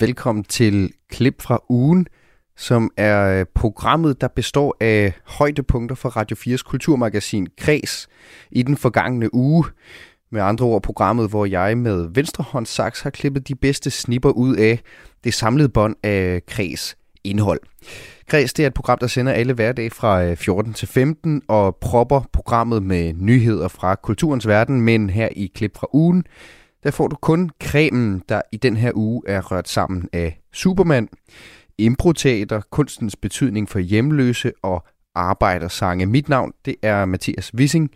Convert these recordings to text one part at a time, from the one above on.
velkommen til Klip fra ugen, som er øh, programmet, der består af højdepunkter fra Radio 4's kulturmagasin Kres i den forgangne uge. Med andre ord programmet, hvor jeg med venstrehåndssaks har klippet de bedste snipper ud af det samlede bånd af Kres indhold. Kres det er et program, der sender alle hverdage fra øh, 14 til 15 og propper programmet med nyheder fra kulturens verden, men her i klip fra ugen, der får du kun cremen, der i den her uge er rørt sammen af Superman, improteater, kunstens betydning for hjemløse og arbejdersange. Mit navn, det er Mathias Wissing.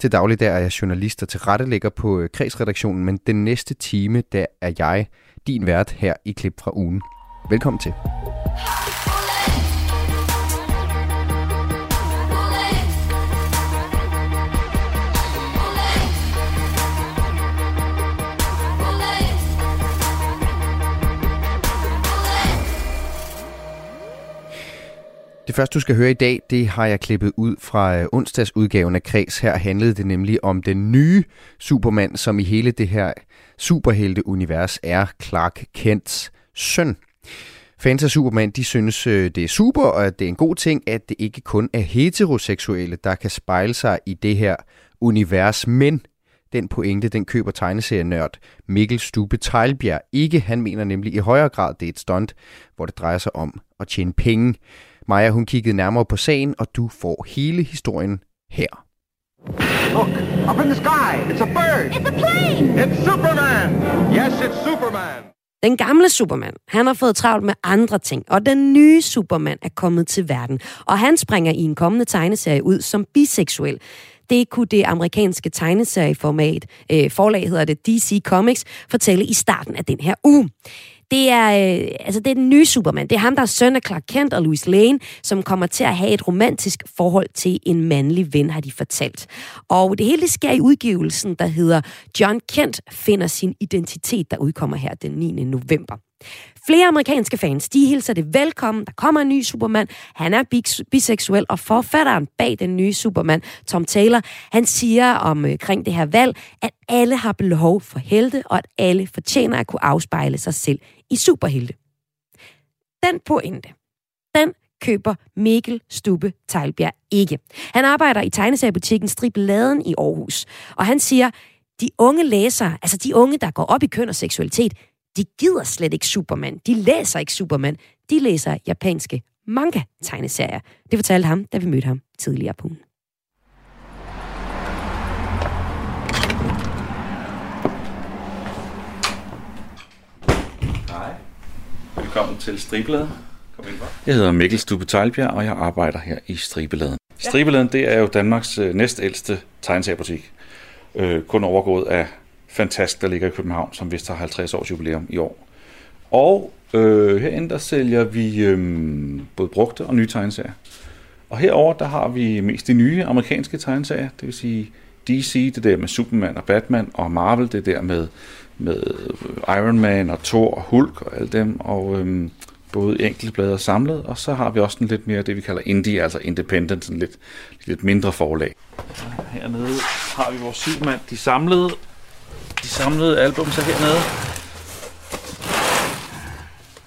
Til daglig der er jeg journalist og tilrettelægger på øh, kredsredaktionen, men den næste time, der er jeg din vært her i klip fra ugen. Velkommen til. Det første, du skal høre i dag, det har jeg klippet ud fra øh, onsdagsudgaven af Kreds. Her handlede det nemlig om den nye Superman, som i hele det her superhelte-univers er Clark Kents søn. Fans af Superman, de synes, øh, det er super, og at det er en god ting, at det ikke kun er heteroseksuelle, der kan spejle sig i det her univers. Men den pointe, den køber tegneserienørd Mikkel Stube Tejlbjerg ikke. Han mener nemlig i højere grad, det er et stunt, hvor det drejer sig om at tjene penge. Maja, hun kiggede nærmere på sagen, og du får hele historien her. Look, up in the sky. It's a bird. It's a plane. It's Superman. Yes, it's Superman. Den gamle Superman, han har fået travlt med andre ting, og den nye Superman er kommet til verden. Og han springer i en kommende tegneserie ud som biseksuel. Det kunne det amerikanske tegneserieformat, øh, forlag hedder det DC Comics, fortælle i starten af den her uge det er, øh, altså, det er den nye Superman. Det er ham, der er søn af Clark Kent og Louis Lane, som kommer til at have et romantisk forhold til en mandlig ven, har de fortalt. Og det hele sker i udgivelsen, der hedder John Kent finder sin identitet, der udkommer her den 9. november. Flere amerikanske fans, de hilser det velkommen. Der kommer en ny Superman. Han er biseksuel, og forfatteren bag den nye Superman, Tom Taylor, han siger omkring øh, det her valg, at alle har behov for helte, og at alle fortjener at kunne afspejle sig selv i superhelte. Den pointe, den køber Mikkel Stubbe Tejlbjerg ikke. Han arbejder i tegneseriebutikken Stribladen i Aarhus, og han siger, de unge læsere, altså de unge, der går op i køn og seksualitet, de gider slet ikke Superman. De læser ikke Superman. De læser japanske manga-tegneserier. Det fortalte ham, da vi mødte ham tidligere på ugen. Velkommen til Stribeladen. Kom ind Jeg hedder Mikkel Stube Teilbjerg, og jeg arbejder her i Stribeladen. Ja. Stribeladen, det er jo Danmarks øh, næstældste tegneseriebutik. Øh, kun overgået af Fantast, der ligger i København, som vist har 50 års jubilæum i år. Og øh, herinde der sælger vi øh, både brugte og nye tegneserier. Og herover der har vi mest de nye amerikanske tegneserier, det vil sige DC, det der med Superman og Batman, og Marvel, det der med, med Iron Man og Thor og Hulk og alle dem, og øhm, både enkelte blade og samlet, og så har vi også en lidt mere det, vi kalder indie, altså independent, en lidt, lidt mindre forlag. Hernede har vi vores Superman, de samlede de samlede album så hernede.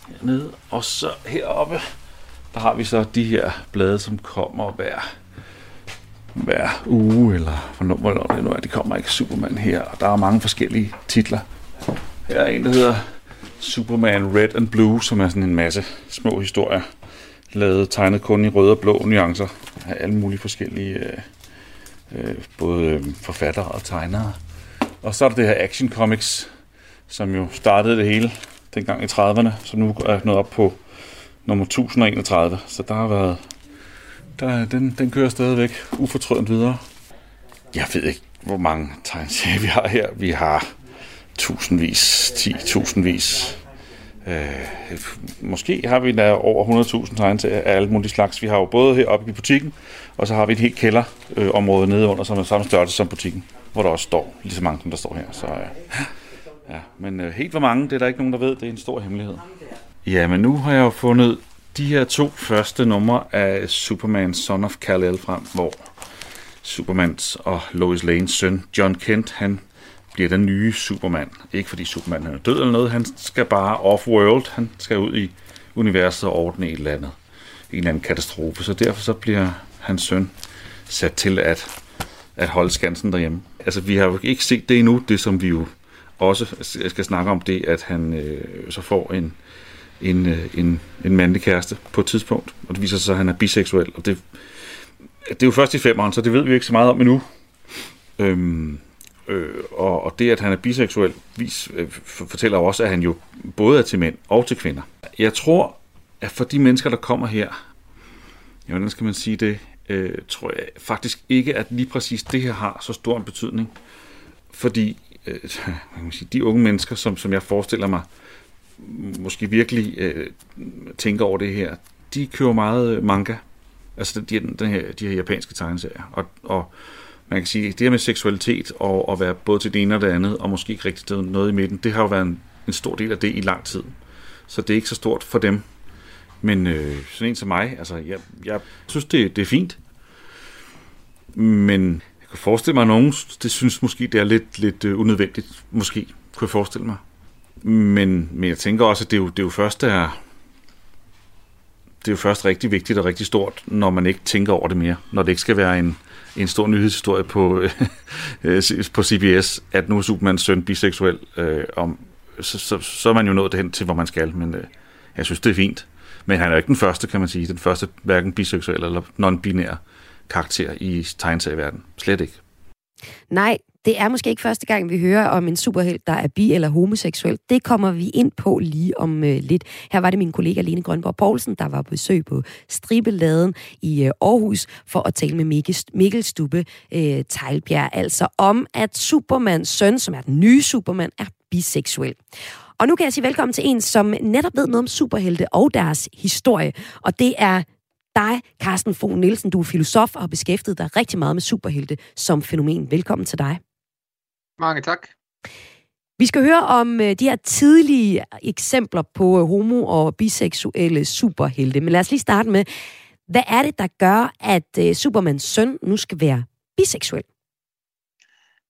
Hernede. Og så heroppe, der har vi så de her blade, som kommer hver, hver uge, eller hvornår, hvornår det nu er, det kommer ikke Superman her. Og der er mange forskellige titler. Her er en, der hedder Superman Red and Blue, som er sådan en masse små historier, lavet tegnet kun i røde og blå nuancer af alle mulige forskellige, øh, øh, både øh, forfattere og tegnere. Og så er der det her Action Comics, som jo startede det hele dengang i 30'erne, så nu er nået op på nummer 1031. Så der har været... Der, den, den kører stadigvæk ufortrødent videre. Jeg ved ikke, hvor mange tegneserier vi har her. Vi har tusindvis, 10.000vis. Øh, måske har vi da over 100.000 tegneserier af alle mulige slags. Vi har jo både heroppe i butikken, og så har vi et helt kælderområde øh, nede under, som er samme størrelse som butikken hvor der også står lige så mange, som der står her. Så, ja. ja. Men øh, helt hvor mange, det er der ikke nogen, der ved. Det er en stor hemmelighed. Ja, men nu har jeg jo fundet de her to første numre af Superman Son of Kal-El frem, hvor Supermans og Lois Lanes søn, John Kent, han bliver den nye Superman. Ikke fordi Superman er død eller noget, han skal bare off-world, han skal ud i universet og ordne et eller andet. En eller anden katastrofe, så derfor så bliver hans søn sat til at, at holde skansen derhjemme. Altså, vi har jo ikke set det endnu, det som vi jo også skal snakke om, det at han øh, så får en, en, øh, en, en mandlig kæreste på et tidspunkt, og det viser sig, at han er biseksuel, og det, det er jo først i femeren, så det ved vi ikke så meget om endnu. Øhm, øh, og, og det, at han er biseksuel, vis, øh, fortæller også, at han jo både er til mænd og til kvinder. Jeg tror, at for de mennesker, der kommer her, ja, hvordan skal man sige det, øh, tror jeg faktisk ikke, at lige præcis det her har så stor en betydning. Fordi øh, man kan sige, de unge mennesker, som, som jeg forestiller mig, måske virkelig øh, tænker over det her, de kører meget øh, manga. Altså de, den her, de her japanske tegneserier. Og, og man kan sige, det her med seksualitet og at være både til det ene og det andet, og måske ikke rigtig noget i midten, det har jo været en, en stor del af det i lang tid. Så det er ikke så stort for dem. Men øh, sådan en som mig, altså jeg, jeg synes, det, det er fint. Men jeg kan forestille mig, at nogen det synes måske, det er lidt, lidt øh, unødvendigt. Måske, kunne jeg forestille mig. Men, men jeg tænker også, at det er jo, det er jo først er, det er jo først rigtig vigtigt og rigtig stort, når man ikke tænker over det mere. Når det ikke skal være en, en stor nyhedshistorie på, øh, på CBS, at nu er Supermans søn biseksuel. Øh, om, så, så, så er man jo nået hen til, hvor man skal. Men øh, jeg synes, det er fint. Men han er ikke den første, kan man sige. Den første hverken biseksuel eller non-binær karakter i tegneserieverdenen. Slet ikke. Nej, det er måske ikke første gang, vi hører om en superhelt, der er bi- eller homoseksuel. Det kommer vi ind på lige om øh, lidt. Her var det min kollega Lene Grønborg Poulsen, der var på besøg på Stribeladen i øh, Aarhus for at tale med Mikkel, Mikkel Stubbe øh, Tejlbjerg, altså om, at Supermans søn, som er den nye Superman, er biseksuel. Og nu kan jeg sige velkommen til en, som netop ved noget om superhelte og deres historie. Og det er dig, Carsten Fogh Nielsen. Du er filosof og har beskæftiget dig rigtig meget med superhelte som fænomen. Velkommen til dig. Mange tak. Vi skal høre om øh, de her tidlige eksempler på øh, homo- og biseksuelle superhelte. Men lad os lige starte med, hvad er det, der gør, at øh, Supermans søn nu skal være biseksuel?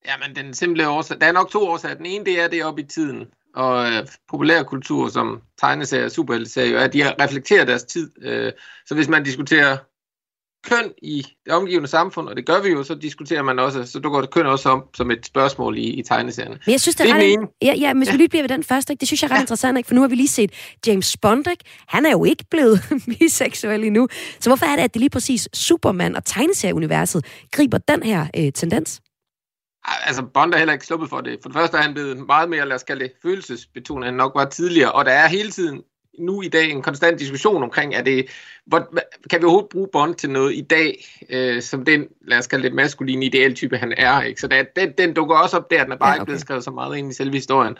Jamen, den simple årsag, der er nok to årsager. Den ene, det er det op i tiden. Og øh, populærkultur som tegneserier og superhelteserier, at de reflekterer deres tid. Øh, så hvis man diskuterer køn i det omgivende samfund, og det gør vi jo, så diskuterer man også, så dukker det køn også om som et spørgsmål i, i tegneserierne. Men jeg synes, det er, det er ret, ja, ja, hvis ja. vi lige bliver ved den første, ikke? det synes jeg er ret ja. interessant, ikke? for nu har vi lige set James Bond, ikke? han er jo ikke blevet biseksuel endnu. Så hvorfor er det, at det lige præcis Superman og tegneserieuniverset griber den her øh, tendens? Altså, Bond er heller ikke sluppet for det. For det første er han blevet meget mere, lad os kalde det, følelsesbetonet, end nok var tidligere. Og der er hele tiden nu i dag en konstant diskussion omkring, er det, hvor, kan vi overhovedet bruge Bond til noget i dag, øh, som den, lad os kalde det, maskuline idealtype, han er. Ikke? Så der, den, den dukker også op der, den er bare ja, okay. ikke blevet skrevet så meget ind i selve historien.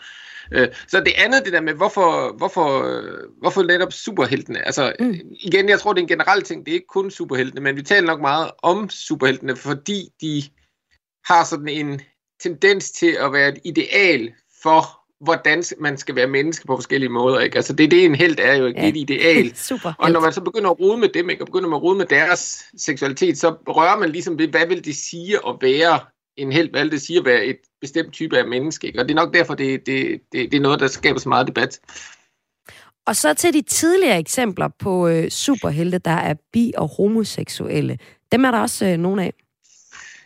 Øh, så det andet, det der med, hvorfor, hvorfor, hvorfor netop superheltene? Altså, mm. igen, jeg tror, det er en generel ting, det er ikke kun superheltene, men vi taler nok meget om superheltene, fordi de har sådan en tendens til at være et ideal for hvordan man skal være menneske på forskellige måder. Ikke? Altså det, det en held er jo ikke ja. et ideal. Super. Og når man så begynder at rode med dem, ikke? og begynder at rode med deres seksualitet, så rører man ligesom ved, hvad vil det sige at være en held, hvad vil det sige at være et bestemt type af menneske. Ikke? Og det er nok derfor, det, det, det, det er noget, der skaber så meget debat. Og så til de tidligere eksempler på øh, superhelte, der er bi- og homoseksuelle. Dem er der også øh, nogle af.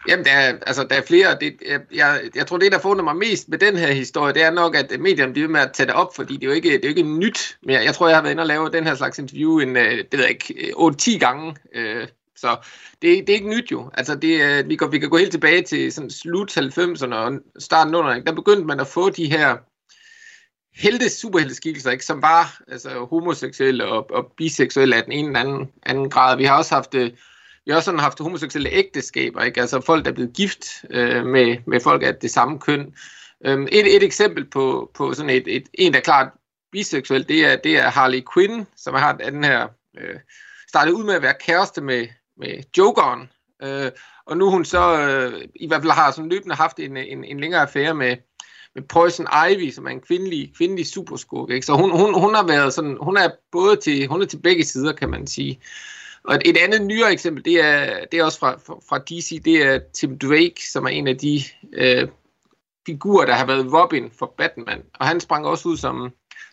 Jamen, der er, altså, der er flere. Det, jeg, jeg, jeg tror, det, der forundrer mig mest med den her historie, det er nok, at medierne bliver med at tage det op, fordi det er jo ikke, det er jo ikke nyt mere. Jeg tror, jeg har været inde og lave den her slags interview en, øh, det ved jeg ikke, øh, 8-10 gange. Øh, så det, det er ikke nyt jo. Altså, det, øh, vi, kan, vi kan gå helt tilbage til sådan slut 90'erne og starten under. Der begyndte man at få de her helte superhelteskikkelser, ikke, som var altså, homoseksuelle og, og biseksuelle af den ene eller anden, anden grad. Vi har også haft vi har også sådan haft homoseksuelle ægteskaber, ikke? altså folk, der er blevet gift øh, med, med folk af det samme køn. Øhm, et, et eksempel på, på sådan et, et, en, der er klart biseksuel, det er, det er Harley Quinn, som har den her, øh, startede ud med at være kæreste med, med Jokeren, øh, og nu hun så øh, i hvert fald har sådan løbende haft en, en, en længere affære med, med Poison Ivy, som er en kvindelig, kvindelig superskurk. Ikke? Så hun, hun, hun har været sådan, hun er både til, hun er til begge sider, kan man sige. Og et, andet nyere eksempel, det er, det er også fra, fra DC, det er Tim Drake, som er en af de øh, figur, der har været Robin for Batman. Og han sprang også ud som,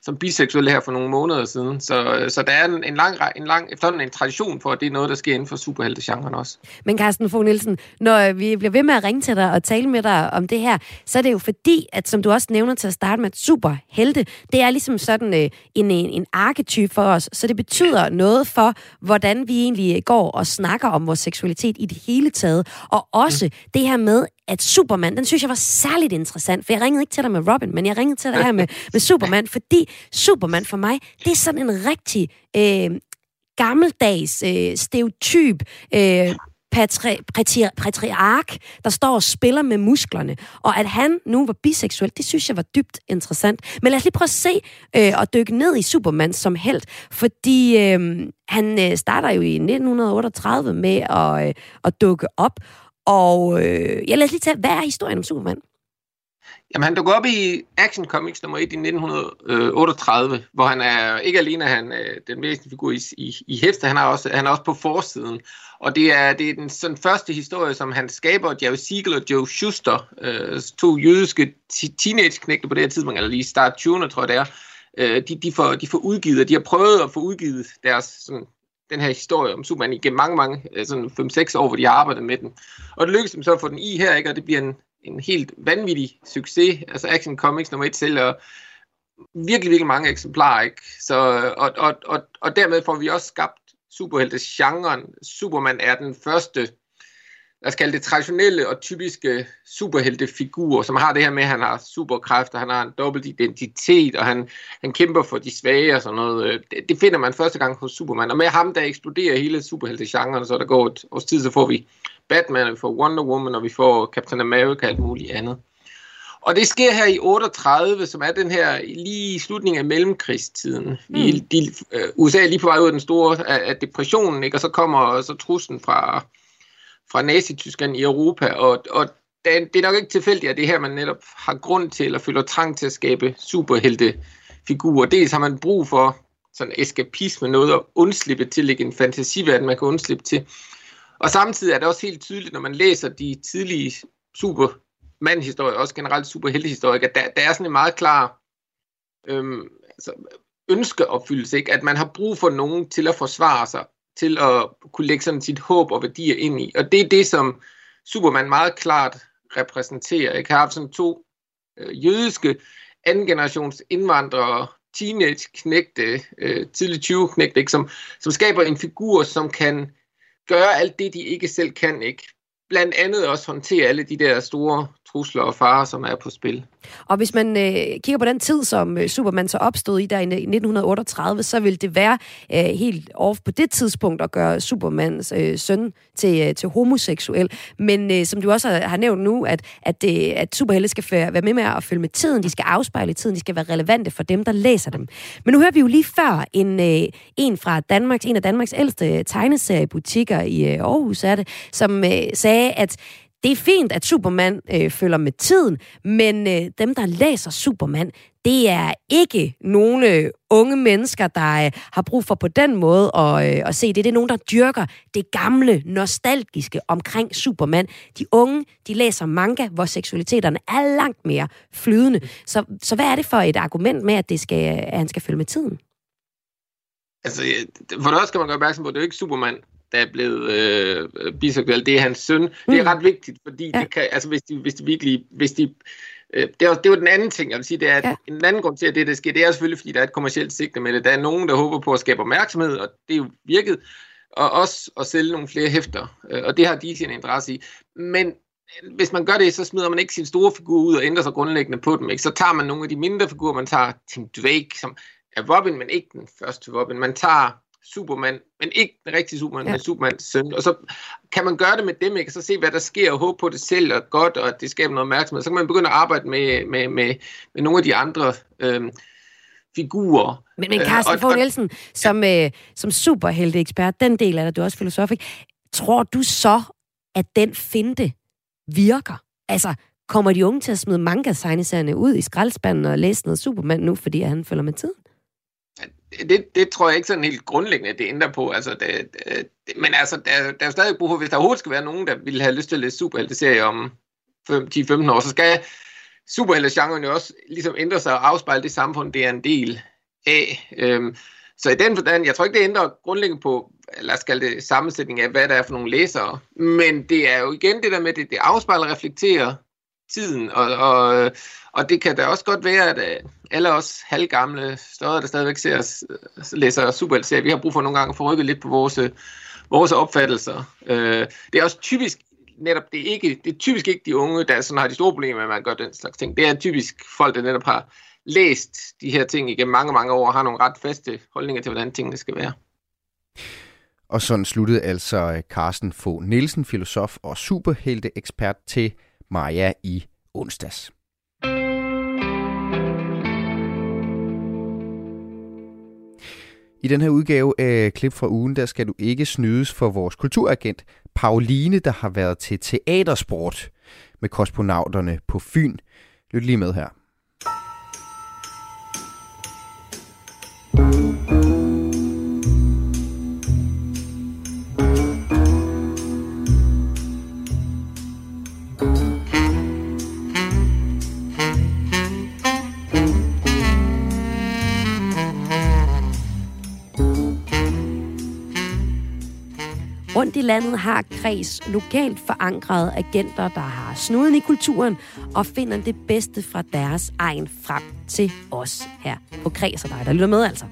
som biseksuel her for nogle måneder siden. Så, så der er en, en, lang, en lang, efterhånden en tradition for, at det er noget, der sker inden for superheltegenren også. Men Carsten Fogh Nielsen, når vi bliver ved med at ringe til dig og tale med dig om det her, så er det jo fordi, at som du også nævner til at starte med, superhelte, det er ligesom sådan øh, en, en, en arketype for os, så det betyder noget for, hvordan vi egentlig går og snakker om vores seksualitet i det hele taget, og også mm. det her med, at Superman, den synes jeg var særligt interessant, for jeg ringede ikke til dig med Robin, men jeg ringede til dig her med, med Superman, fordi Superman for mig, det er sådan en rigtig øh, gammeldags, øh, stereotyp, øh, patri, patri, patriark, der står og spiller med musklerne. Og at han nu var biseksuel, det synes jeg var dybt interessant. Men lad os lige prøve at se øh, og dykke ned i Superman som held, fordi øh, han øh, starter jo i 1938 med at, øh, at dukke op, og øh, jeg lad os lige tage, hvad er historien om Superman? Jamen, han dukker op i Action Comics nummer 1 i 1938, hvor han er ikke alene er han øh, den væsentlige figur i, i, i hæfter, han er, også, han er også på forsiden. Og det er, det er den sådan første historie, som han skaber, Jerry Siegel og Joe Schuster, øh, to jødiske teenage-knægte på det her tidspunkt, eller lige start 20'erne, tror jeg det er, øh, de, de, får, de får udgivet, de har prøvet at få udgivet deres sådan, den her historie om Superman igennem mange, mange, øh, sådan 5-6 år, hvor de har arbejdet med den. Og det lykkedes dem så at få den i her, ikke? og det bliver en, en helt vanvittig succes. Altså Action Comics nummer 1 sælger virkelig, virkelig mange eksemplarer, ikke? Så, og, og, og, og dermed får vi også skabt superhelte-genren. Superman er den første lad os kalde det traditionelle og typiske superheltefigur, som har det her med, at han har superkræfter, han har en dobbelt identitet, og han, han kæmper for de svage og sådan noget. Det, det finder man første gang hos Superman. Og med ham, der eksploderer hele superheltegenren, så der går et års tid, så får vi Batman, vi får Wonder Woman, og vi får Captain America og alt muligt andet. Og det sker her i 38, som er den her lige i slutningen af mellemkrigstiden. Vi, mm. de, uh, USA er lige på vej ud af den store af, af depressionen, ikke? og så kommer så truslen fra fra Nazi-Tyskland i Europa, og, og det er nok ikke tilfældigt, at det her, man netop har grund til, eller føler trang til at skabe superheltefigurer. Dels har man brug for sådan eskapisme, noget at undslippe til, ikke en fantasiverden, man kan undslippe til. Og samtidig er det også helt tydeligt, når man læser de tidlige supermandhistorier, også generelt superheltehistorier, at der, der er sådan en meget klar øhm, altså, ønskeopfyldelse, ikke? at man har brug for nogen til at forsvare sig, til at kunne lægge sådan sit håb og værdier ind i. Og det er det, som Superman meget klart repræsenterer. Jeg har haft sådan to øh, jødiske anden generations indvandrere, teenage-knægte, øh, tidlig 20-knægte, ikke? Som, som skaber en figur, som kan gøre alt det, de ikke selv kan. ikke. Blandt andet også håndtere alle de der store trusler og farer, som er på spil. Og hvis man øh, kigger på den tid, som øh, Superman så opstod i der i 1938, så ville det være øh, helt off på det tidspunkt at gøre Supermans øh, søn til, øh, til homoseksuel. Men øh, som du også har, har nævnt nu, at, at, det, at superhelte skal være med med at følge med tiden, de skal afspejle tiden, de skal være relevante for dem, der læser dem. Men nu hører vi jo lige før en, øh, en fra Danmarks, en af Danmarks ældste tegneseriebutikker i øh, Aarhus, er det, som øh, sagde, at det er fint, at Superman øh, følger med tiden, men øh, dem, der læser Superman, det er ikke nogle øh, unge mennesker, der øh, har brug for på den måde at, øh, at se det. Det er nogen, der dyrker det gamle, nostalgiske omkring Superman. De unge, de læser manga, hvor seksualiteterne er langt mere flydende. Så, så hvad er det for et argument med, at, det skal, at han skal følge med tiden? Altså, for det første skal man gøre opmærksom på, at det er jo ikke Superman, der er blevet øh, biseksuel, det er hans søn. Mm. Det er mm. ret vigtigt, fordi ja. det kan, altså, hvis, de, hvis de virkelig... Hvis de, øh, det, er, det er jo den anden ting, jeg vil sige, det er, at ja. en anden grund til, at det, der sker, det er selvfølgelig, fordi der er et kommersielt sigte med det. Der er nogen, der håber på at skabe opmærksomhed, og det er jo virket, og også at sælge nogle flere hæfter, øh, og det har de sin interesse i. Men hvis man gør det, så smider man ikke sin store figur ud og ændrer sig grundlæggende på dem. Ikke? Så tager man nogle af de mindre figurer, man tager Tim Drake, som er Robin, men ikke den første Robin. Man tager Superman, men ikke den rigtige Superman, ja. men Supermans søn. Og så kan man gøre det med dem, ikke? og så se, hvad der sker, og håbe på det selv, og godt, og at det skaber noget opmærksomhed. Så kan man begynde at arbejde med, med, med, med nogle af de andre øhm, figurer. Men, men Carsten øh, Fogh Nielsen, som, ja. øh, som superhelte-ekspert, den del af det, du er også filosof, tror du så, at den finte virker? Altså, kommer de unge til at smide manga ud i skraldespanden og læse noget Superman nu, fordi han følger med tiden? Det, det tror jeg ikke sådan helt grundlæggende, det ændrer på. Altså, det, det, men altså, der, der er jo stadig brug for, hvis der overhovedet skal være nogen, der vil have lyst til at læse superhelte-serie om 10-15 år, så skal superheltegenren jo også ligesom ændre sig og afspejle det samfund, det er en del af. Øhm, så i den forstand, jeg tror ikke, det ændrer grundlæggende på, lad os kalde det sammensætning af, hvad der er for nogle læsere. Men det er jo igen det der med, det, det afspejler og reflekterer tiden, og, og, og det kan da også godt være, at øh, alle os halvgamle støder, der stadigvæk ser os, læser superheltserier, vi har brug for nogle gange at få rykket lidt på vores, vores opfattelser. Øh, det er også typisk netop, det er, ikke, det er typisk ikke de unge, der sådan har de store problemer med, at man gør den slags ting. Det er typisk folk, der netop har læst de her ting igennem mange, mange år, og har nogle ret faste holdninger til, hvordan tingene skal være. Og sådan sluttede altså øh, Carsten Få Nielsen, filosof og superhelte-ekspert til Maja i onsdags. I den her udgave af Klip fra ugen, der skal du ikke snydes for vores kulturagent Pauline, der har været til teatersport med kosmonauterne på Fyn. Lyt lige med her. Landet har Kreds lokalt forankrede agenter, der har snuden i kulturen og finder det bedste fra deres egen frem til os her på Kreds og dig, der lytter med altså.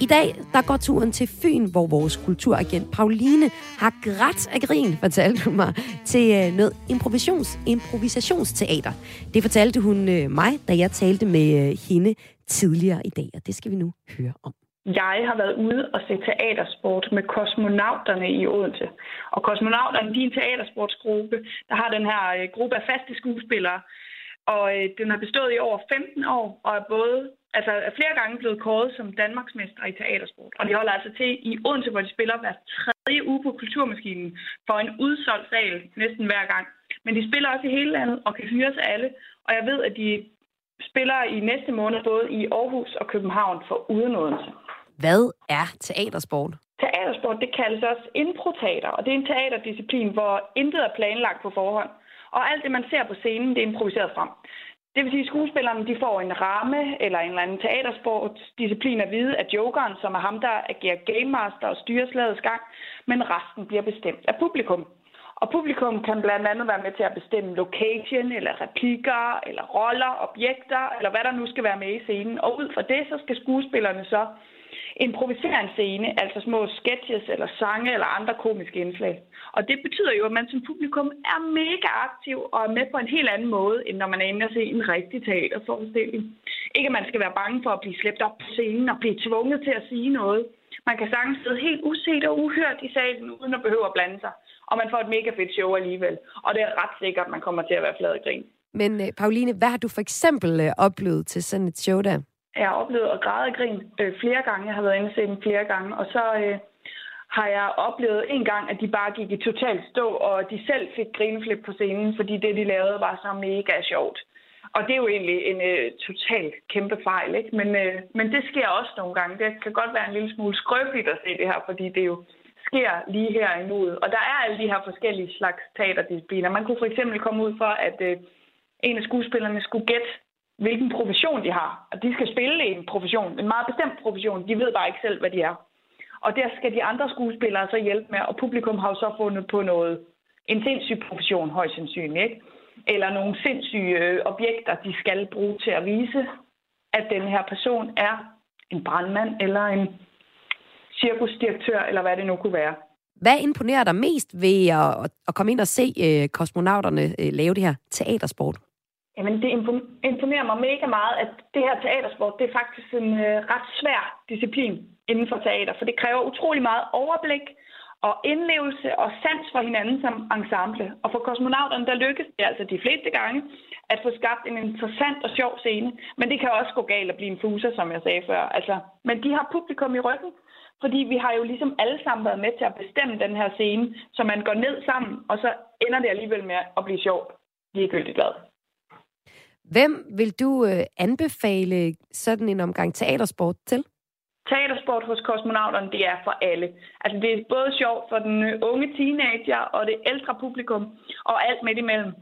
I dag der går turen til Fyn, hvor vores kulturagent Pauline har grædt af grin, fortalte hun mig, til øh, noget improvisations, improvisationsteater. Det fortalte hun øh, mig, da jeg talte med øh, hende tidligere i dag, og det skal vi nu høre om. Jeg har været ude og se teatersport med kosmonauterne i Odense. Og kosmonauterne, de er en teatersportsgruppe, der har den her øh, gruppe af faste skuespillere. Og øh, den har bestået i over 15 år, og er både altså er flere gange blevet kåret som Danmarksmester i teatersport. Og de holder altså til i Odense, hvor de spiller hver tredje uge på Kulturmaskinen for en udsolgt sal næsten hver gang. Men de spiller også i hele landet og kan hyres af alle. Og jeg ved, at de spiller i næste måned både i Aarhus og København for uden Odense. Hvad er teatersport? Teatersport, det kaldes også improteater, og det er en teaterdisciplin, hvor intet er planlagt på forhånd. Og alt det, man ser på scenen, det er improviseret frem. Det vil sige, at skuespillerne de får en ramme eller en eller anden teatersportsdisciplin at vide af jokeren, som er ham, der agerer game master og styrer slagets gang, men resten bliver bestemt af publikum. Og publikum kan blandt andet være med til at bestemme location, eller replikker, eller roller, objekter, eller hvad der nu skal være med i scenen. Og ud fra det, så skal skuespillerne så improvisere en scene, altså små sketches eller sange eller andre komiske indslag. Og det betyder jo, at man som publikum er mega aktiv og er med på en helt anden måde, end når man er inde og se en rigtig teaterforestilling. Ikke at man skal være bange for at blive slæbt op på scenen og blive tvunget til at sige noget. Man kan sagtens sidde helt uset og uhørt i salen, uden at behøve at blande sig. Og man får et mega fedt show alligevel. Og det er ret sikkert, at man kommer til at være flad grin. Men øh, Pauline, hvad har du for eksempel øh, oplevet til sådan et show der? Jeg har oplevet at græde og grin øh, flere gange. Jeg har været inde og set dem flere gange. Og så øh, har jeg oplevet en gang, at de bare gik i totalt stå, og de selv fik grineflip på scenen, fordi det, de lavede, var så mega sjovt. Og det er jo egentlig en øh, total kæmpe fejl, ikke? Men, øh, men det sker også nogle gange. Det kan godt være en lille smule skrøbeligt at se det her, fordi det jo sker lige her i nuet. Og der er alle de her forskellige slags teaterdiscipliner. Man kunne for eksempel komme ud for, at øh, en af skuespillerne skulle gætte, hvilken profession de har. Og de skal spille en profession, en meget bestemt profession. De ved bare ikke selv, hvad de er. Og der skal de andre skuespillere så hjælpe med, og publikum har jo så fundet på noget, en sindssyg profession, højst sandsynligt, ikke? Eller nogle sindssyge øh, objekter, de skal bruge til at vise, at den her person er en brandmand eller en cirkusdirektør, eller hvad det nu kunne være. Hvad imponerer dig mest ved at, at komme ind og se øh, kosmonauterne øh, lave det her teatersport? Jamen, det imponerer mig mega meget, at det her teatersport, det er faktisk en øh, ret svær disciplin inden for teater, for det kræver utrolig meget overblik og indlevelse og sans for hinanden som ensemble. Og for kosmonauterne, der lykkes det altså de fleste gange at få skabt en interessant og sjov scene. Men det kan også gå galt at blive en fuser, som jeg sagde før. Altså, men de har publikum i ryggen, fordi vi har jo ligesom alle sammen været med til at bestemme den her scene, så man går ned sammen, og så ender det alligevel med at blive sjovt. Ligegyldigt glad. Hvem vil du øh, anbefale sådan en omgang teatersport til? Teatersport hos kosmonauterne, det er for alle. Altså, det er både sjovt for den øh, unge teenager og det ældre publikum, og alt midt imellem.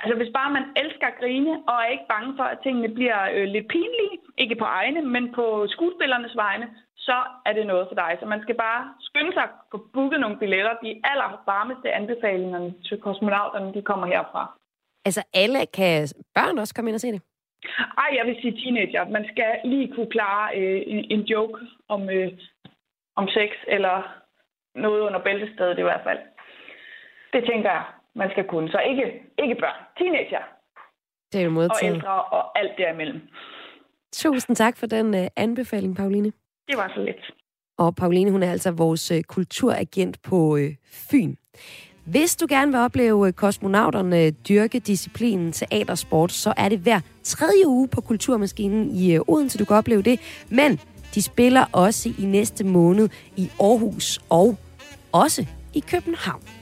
Altså hvis bare man elsker at grine, og er ikke bange for, at tingene bliver øh, lidt pinlige, ikke på egne, men på skuespillernes vegne, så er det noget for dig. Så man skal bare skynde sig at få booket nogle billetter. De allervarmeste anbefalingerne til kosmonauterne, de kommer herfra. Altså alle, kan børn også komme ind og se det? Ej, jeg vil sige teenager. Man skal lige kunne klare øh, en, en joke om, øh, om sex, eller noget under bæltestedet i hvert fald. Det tænker jeg, man skal kunne. Så ikke, ikke børn. Teenager. Det er jo Og ældre og alt derimellem. Tusind tak for den uh, anbefaling, Pauline. Det var så lidt. Og Pauline, hun er altså vores uh, kulturagent på uh, Fyn. Hvis du gerne vil opleve øh, kosmonauterne øh, dyrke disciplinen teatersport, så er det hver tredje uge på Kulturmaskinen i øh, Odense, du kan opleve det. Men de spiller også i næste måned i Aarhus og også i København.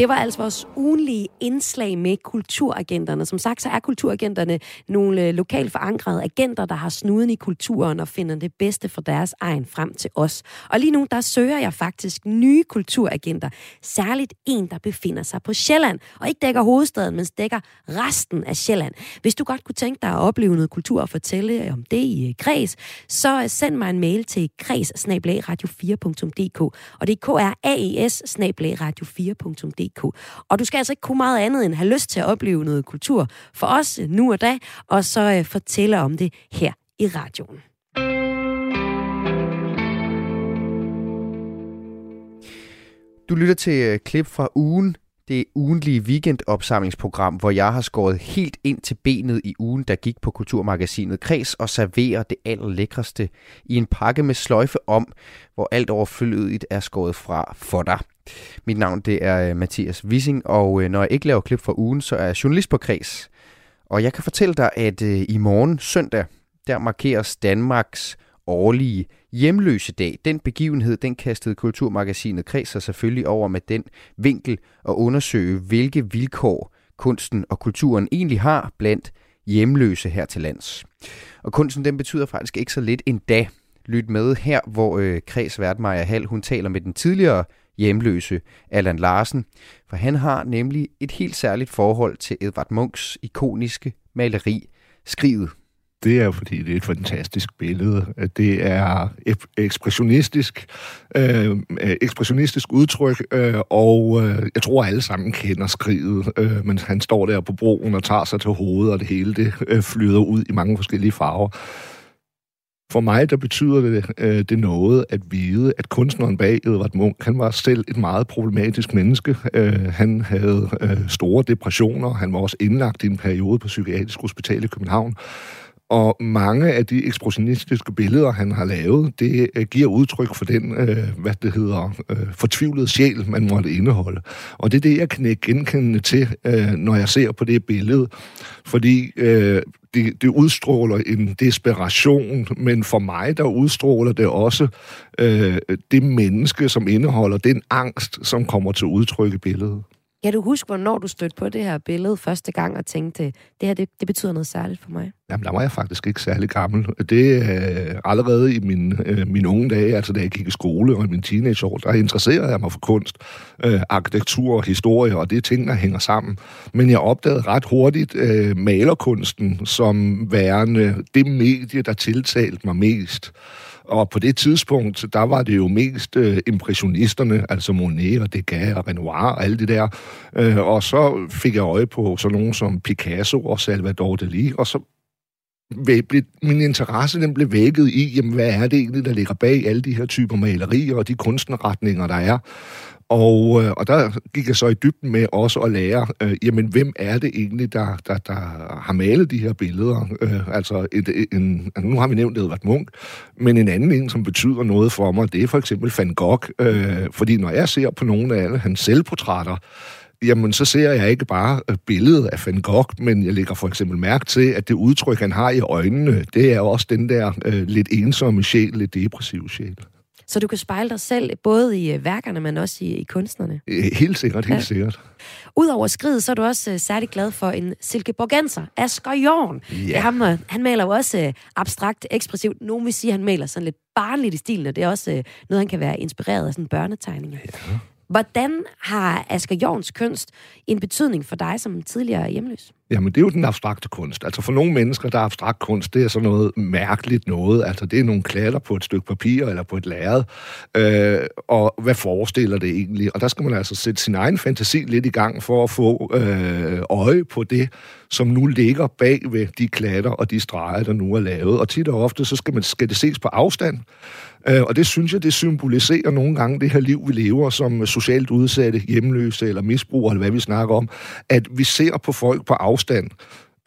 Det var altså vores ugenlige indslag med kulturagenterne. Som sagt, så er kulturagenterne nogle øh, lokalt forankrede agenter, der har snuden i kulturen og finder det bedste for deres egen frem til os. Og lige nu, der søger jeg faktisk nye kulturagenter. Særligt en, der befinder sig på Sjælland, og ikke dækker hovedstaden, men dækker resten af Sjælland. Hvis du godt kunne tænke dig at opleve noget kultur og fortælle øh, om det i øh, Kreds, så øh, send mig en mail til kreds radio 4dk og det er k r a e s radio 4dk www.kultur.dk. Og du skal altså ikke kunne meget andet end have lyst til at opleve noget kultur for os øh, nu og da, og så øh, fortælle om det her i radioen. Du lytter til øh, klip fra ugen, det ugentlige weekendopsamlingsprogram, hvor jeg har skåret helt ind til benet i ugen, der gik på Kulturmagasinet Kreds og serverer det allerlækreste i en pakke med sløjfe om, hvor alt overflødigt er skåret fra for dig. Mit navn det er øh, Mathias Wissing, og øh, når jeg ikke laver klip for ugen, så er jeg journalist på Kreds. Og jeg kan fortælle dig, at øh, i morgen søndag, der markeres Danmarks årlige hjemløse dag. Den begivenhed, den kastede Kulturmagasinet Kreds sig selvfølgelig over med den vinkel at undersøge, hvilke vilkår kunsten og kulturen egentlig har blandt hjemløse her til lands. Og kunsten, den betyder faktisk ikke så lidt endda. Lyt med her, hvor øh, Kreds vært Maja Hall, hun taler med den tidligere hjemløse Allan Larsen, for han har nemlig et helt særligt forhold til Edvard Munchs ikoniske maleri Skriget. Det er fordi, det er et fantastisk billede. Det er ekspressionistisk, øh, øh, ekspressionistisk udtryk, øh, og øh, jeg tror, alle sammen kender skriget, øh, men han står der på broen og tager sig til hovedet, og det hele det øh, flyder ud i mange forskellige farver. For mig, der betyder det, øh, det noget at vide, at kunstneren bag Edvard Munch, han var selv et meget problematisk menneske. Øh, han havde øh, store depressioner. Han var også indlagt i en periode på Psykiatrisk Hospital i København. Og mange af de ekspressionistiske billeder, han har lavet, det øh, giver udtryk for den, øh, hvad det hedder, øh, fortvivlede sjæl, man måtte indeholde. Og det er det, jeg kan genkende til, øh, når jeg ser på det billede. Fordi øh, det, det udstråler en desperation, men for mig, der udstråler det også øh, det menneske, som indeholder den angst, som kommer til udtryk i billedet. Kan du huske, hvornår du stødte på det her billede første gang og tænkte, det her det, det betyder noget særligt for mig? Jamen, der var jeg faktisk ikke særlig gammel. Det er øh, allerede i min, øh, mine unge dage, altså da jeg gik i skole og i min teenageår, der interesserede jeg mig for kunst, øh, arkitektur og historie, og det er ting, der hænger sammen. Men jeg opdagede ret hurtigt øh, malerkunsten som værende det medie, der tiltalte mig mest. Og på det tidspunkt, der var det jo mest øh, impressionisterne, altså Monet og Degas og Renoir og alle det der. Øh, og så fik jeg øje på sådan nogen som Picasso og Salvador Dali, og så blev, min interesse den blev vækket i, jamen, hvad er det egentlig, der ligger bag alle de her typer malerier og de kunstnerretninger, der er. Og, øh, og der gik jeg så i dybden med også at lære, øh, jamen hvem er det egentlig, der, der, der har malet de her billeder? Øh, altså, et, en, nu har vi nævnt Edvard Munch, men en anden en, som betyder noget for mig, det er for eksempel Van Gogh. Øh, fordi når jeg ser på nogle af alle hans selvportrætter, jamen så ser jeg ikke bare øh, billedet af Van Gogh, men jeg lægger for eksempel mærke til, at det udtryk, han har i øjnene, det er også den der øh, lidt ensomme sjæl, lidt depressive sjæl så du kan spejle dig selv både i øh, værkerne, men også i, i kunstnerne. Helt sikkert, helt ja. sikkert. Udover skridet, så er du også uh, særlig glad for en silkeborgenser, Asger Jorn. Ja. Det ham, uh, han maler jo også uh, abstrakt, ekspressivt. Nogen vil sige, at han maler sådan lidt barnligt i stilen, og det er også uh, noget, han kan være inspireret af sådan børnetegninger. Ja. Hvordan har Asger Jorns kunst en betydning for dig som tidligere hjemløs? Jamen, det er jo den abstrakte kunst. Altså for nogle mennesker, der er abstrakt kunst, det er sådan noget mærkeligt noget. Altså det er nogle klatter på et stykke papir eller på et lærred. Øh, og hvad forestiller det egentlig? Og der skal man altså sætte sin egen fantasi lidt i gang for at få øh, øje på det, som nu ligger bag ved de klatter og de streger, der nu er lavet. Og tit og ofte, så skal, man, skal det ses på afstand. Øh, og det synes jeg, det symboliserer nogle gange det her liv, vi lever som socialt udsatte, hjemløse eller misbrugere, eller hvad vi snakker om. At vi ser på folk på afstand,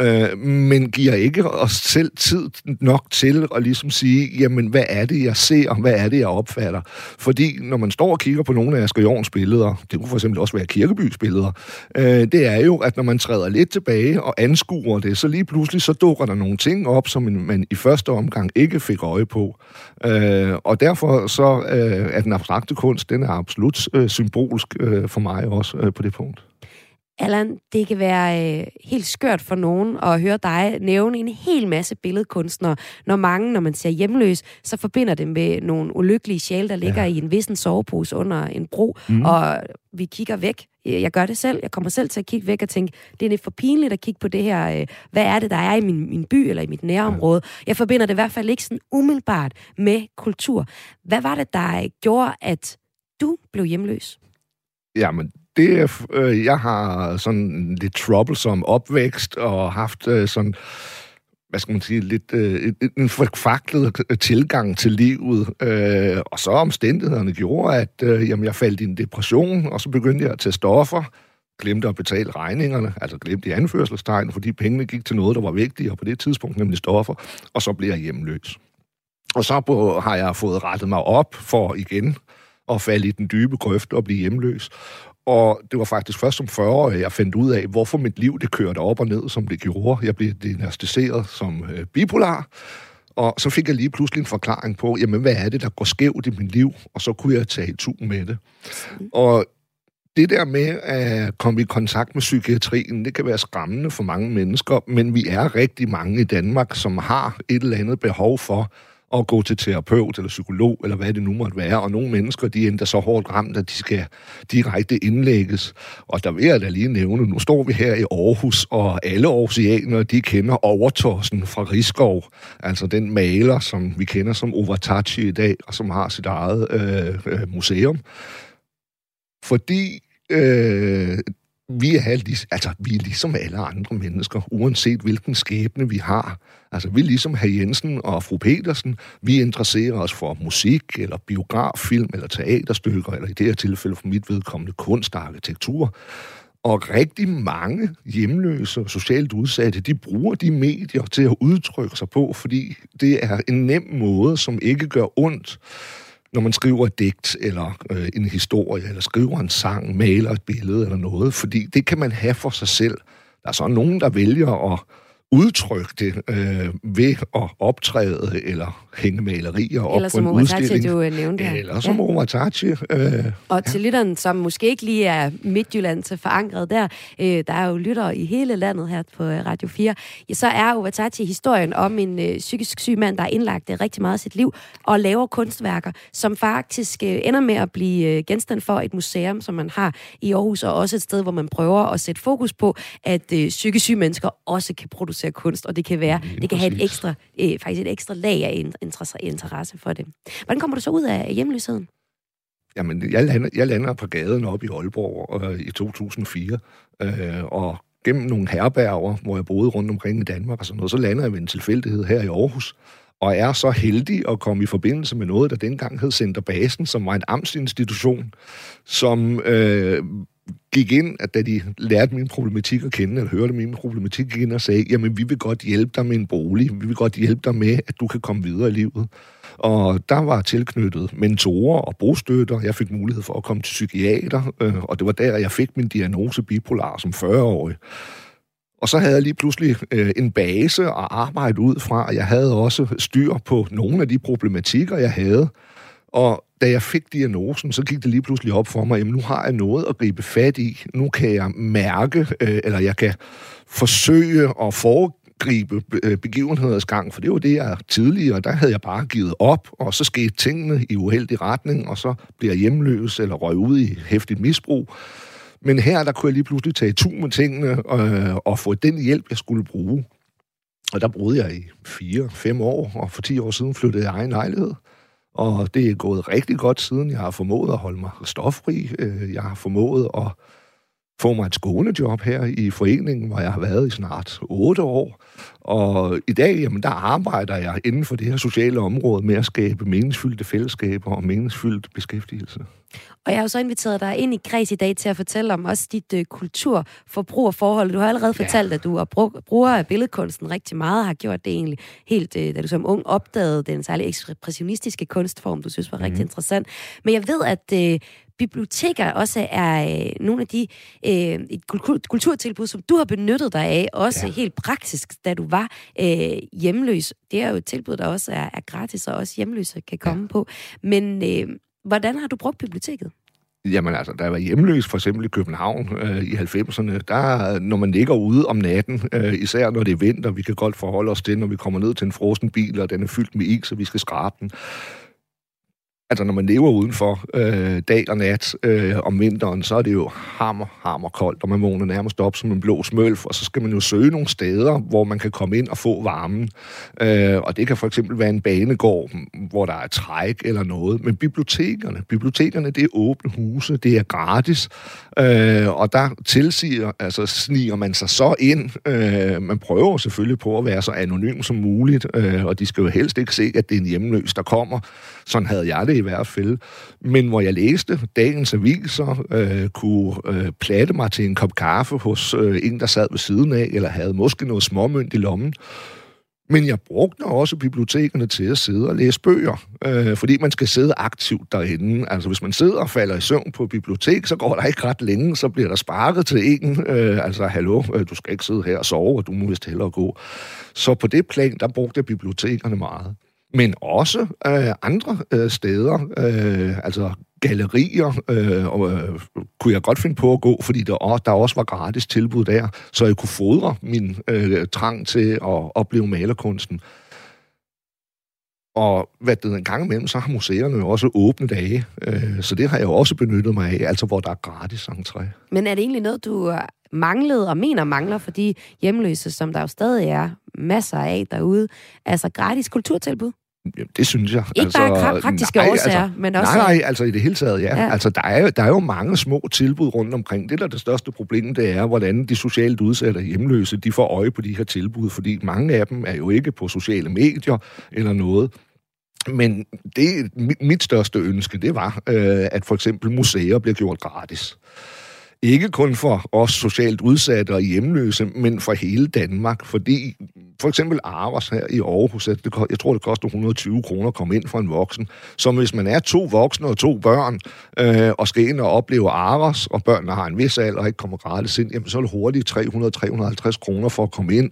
øh, men giver ikke os selv tid nok til at ligesom sige, jamen, hvad er det, jeg ser, og hvad er det, jeg opfatter? Fordi når man står og kigger på nogle af Asger Jorns billeder, det kunne for eksempel også være Kirkebys billeder, øh, det er jo, at når man træder lidt tilbage og anskuer det, så lige pludselig så dukker der nogle ting op, som man i første omgang ikke fik øje på. Øh, og derfor så øh, er den abstrakte kunst, den er absolut øh, symbolsk øh, for mig også øh, på det punkt. Allan, det kan være øh, helt skørt for nogen at høre dig nævne en hel masse billedkunstnere, når mange, når man siger hjemløs, så forbinder det med nogle ulykkelige sjæle, der ligger ja. i en vissen sovepose under en bro, mm. og vi kigger væk. Jeg gør det selv. Jeg kommer selv til at kigge væk og tænke, det er lidt for pinligt at kigge på det her. Øh, hvad er det, der er i min, min by eller i mit nærområde? Jeg forbinder det i hvert fald ikke sådan umiddelbart med kultur. Hvad var det, der gjorde, at du blev hjemløs? Jamen, det er, øh, jeg har sådan lidt troublesome opvækst og haft øh, sådan hvad skal man sige, lidt øh, en forfaklet tilgang til livet. Øh, og så omstændighederne gjorde, at øh, jamen, jeg faldt i en depression, og så begyndte jeg at tage stoffer, glemte at betale regningerne, altså glemte i anførselstegn, fordi pengene gik til noget, der var vigtigere på det tidspunkt, nemlig stoffer, og så blev jeg hjemløs. Og så på, har jeg fået rettet mig op for igen at falde i den dybe grøft og blive hjemløs. Og det var faktisk først som 40 år, jeg fandt ud af, hvorfor mit liv det kørte op og ned, som det gjorde. Jeg blev diagnostiseret som øh, bipolar, og så fik jeg lige pludselig en forklaring på, jamen hvad er det, der går skævt i mit liv? Og så kunne jeg tage tu med det. Og det der med at komme i kontakt med psykiatrien, det kan være skræmmende for mange mennesker, men vi er rigtig mange i Danmark, som har et eller andet behov for at gå til terapeut eller psykolog, eller hvad det nu måtte være. Og nogle mennesker, de er endda så hårdt ramt, at de skal direkte indlægges. Og der vil jeg da lige nævne, nu står vi her i Aarhus, og alle aarhusianere, de kender Overtorsen fra Rigskov, altså den maler, som vi kender som Overtachi i dag, og som har sit eget øh, øh museum. Fordi øh, vi er, altså, vi er ligesom alle andre mennesker, uanset hvilken skæbne vi har. Altså, vi er ligesom herr Jensen og fru Petersen. Vi interesserer os for musik, eller biograffilm, eller teaterstykker, eller i det her tilfælde for mit vedkommende kunst og arkitektur. Og rigtig mange hjemløse og socialt udsatte, de bruger de medier til at udtrykke sig på, fordi det er en nem måde, som ikke gør ondt når man skriver et digt, eller øh, en historie, eller skriver en sang, maler et billede eller noget, fordi det kan man have for sig selv. Der er så nogen, der vælger at udtrykke det øh, ved at optræde eller hænge malerier op eller på en udstilling. du øh, nævnte her. Eller som ja. Omatachi. Øh, og ja. til lytteren, som måske ikke lige er Midtjylland til forankret der, øh, der er jo lyttere i hele landet her på øh, Radio 4, ja, så er Ovatachi historien om en øh, psykisk syg mand, der er indlagt det rigtig meget af sit liv, og laver kunstværker, som faktisk øh, ender med at blive øh, genstand for et museum, som man har i Aarhus, og også et sted, hvor man prøver at sætte fokus på, at øh, psykisk syge mennesker også kan producere kunst, og det kan være, det kan have et ekstra, øh, faktisk et ekstra lag af interesse for det. Hvordan kommer du så ud af hjemløsheden? Jamen, jeg lander, jeg lander på gaden op i Aalborg øh, i 2004, øh, og gennem nogle herberger, hvor jeg boede rundt omkring i Danmark og sådan noget, så lander jeg ved en tilfældighed her i Aarhus, og er så heldig at komme i forbindelse med noget, der dengang hed Center Basen, som var en amtsinstitution, som øh, gik ind, at da de lærte min problematik at kende, eller hørte min problematik, gik ind og sagde, jamen vi vil godt hjælpe dig med en bolig, vi vil godt hjælpe dig med, at du kan komme videre i livet. Og der var tilknyttet mentorer og bostøtter. Jeg fik mulighed for at komme til psykiater, øh, og det var der, jeg fik min diagnose bipolar som 40-årig. Og så havde jeg lige pludselig øh, en base at arbejde ud fra, og jeg havde også styr på nogle af de problematikker, jeg havde. Og da jeg fik diagnosen, så gik det lige pludselig op for mig, jamen nu har jeg noget at gribe fat i. Nu kan jeg mærke, øh, eller jeg kan forsøge at foregribe øh, begivenheders gang, for det var det, jeg tidligere, der havde jeg bare givet op, og så skete tingene i uheldig retning, og så bliver jeg hjemløs eller røg ud i hæftigt misbrug. Men her, der kunne jeg lige pludselig tage tur med tingene øh, og få den hjælp, jeg skulle bruge. Og der boede jeg i fire, fem år, og for 10 år siden flyttede jeg egen lejlighed. Og det er gået rigtig godt siden. Jeg har formået at holde mig stoffri. Øh, jeg har formået at få mig et skånejob her i foreningen, hvor jeg har været i snart otte år. Og i dag, jamen, der arbejder jeg inden for det her sociale område med at skabe meningsfyldte fællesskaber og meningsfyldt beskæftigelse. Og jeg har jo så inviteret dig ind i kreds i dag til at fortælle om også dit øh, kulturforbrug og forhold. Du har allerede ja. fortalt, at du er brug, bruger af billedkunsten rigtig meget, har gjort det egentlig helt, øh, da du som ung opdagede den særlig ekspressionistiske kunstform, du synes var mm. rigtig mhm. interessant. Men jeg ved, at øh, biblioteker også er øh, nogle af de øh, kultur, kulturtilbud, som du har benyttet dig af, også ja. helt praktisk, da du var øh, hjemløs. Det er jo et tilbud, der også er, er gratis, og også hjemløse kan komme ja. på. Men øh, hvordan har du brugt biblioteket? Jamen altså, der var hjemløs, for eksempel i København øh, i 90'erne, der, når man ligger ude om natten, øh, især når det er vinter, vi kan godt forholde os til, når vi kommer ned til en frossen bil, og den er fyldt med is, så vi skal skrabe den, altså når man lever udenfor øh, dag og nat øh, om vinteren, så er det jo hammer, hammer koldt, og man vågner nærmest op som en blå smølf, og så skal man jo søge nogle steder, hvor man kan komme ind og få varmen. Øh, og det kan for eksempel være en banegård, hvor der er træk eller noget. Men bibliotekerne, bibliotekerne det er åbne huse, det er gratis, øh, og der tilsiger, altså sniger man sig så ind. Øh, man prøver selvfølgelig på at være så anonym som muligt, øh, og de skal jo helst ikke se, at det er en hjemløs, der kommer. Sådan havde jeg det i hvert fald. Men hvor jeg læste dagens aviser, øh, kunne øh, platte mig til en kop kaffe hos øh, en, der sad ved siden af, eller havde måske noget småmønt i lommen. Men jeg brugte også bibliotekerne til at sidde og læse bøger, øh, fordi man skal sidde aktivt derinde. Altså hvis man sidder og falder i søvn på bibliotek, så går der ikke ret længe, så bliver der sparket til en. Øh, altså, hallo, øh, du skal ikke sidde her og sove, og du må vist hellere gå. Så på det plan, der brugte jeg bibliotekerne meget men også øh, andre øh, steder, øh, altså gallerier, øh, og, øh, kunne jeg godt finde på at gå, fordi der, der også var gratis tilbud der, så jeg kunne fodre min øh, trang til at opleve malerkunsten. Og hvad det en gang imellem, så har museerne jo også åbne dage, øh, så det har jeg jo også benyttet mig af, altså hvor der er gratis entré. Men er det egentlig noget, du øh, manglede og mener mangler for de hjemløse, som der jo stadig er masser af derude? Altså gratis kulturtilbud? Jamen, det synes jeg. Ikke altså, bare praktiske nej, årsager, altså, men også... Nej, nej, altså i det hele taget, ja. ja. Altså, der er, der er jo mange små tilbud rundt omkring. Det, der er det største problem, det er, hvordan de socialt udsatte hjemløse, de får øje på de her tilbud, fordi mange af dem er jo ikke på sociale medier eller noget. Men det, mit, mit største ønske, det var, øh, at for eksempel museer bliver gjort gratis. Ikke kun for os socialt udsatte og hjemløse, men for hele Danmark. Fordi for eksempel Aros her i Aarhus, det, jeg tror, det koster 120 kroner at komme ind for en voksen. Så hvis man er to voksne og to børn, øh, og skal ind og opleve Aros, og børnene har en vis alder og ikke kommer gratis ind, jamen så er det hurtigt 300-350 kroner for at komme ind.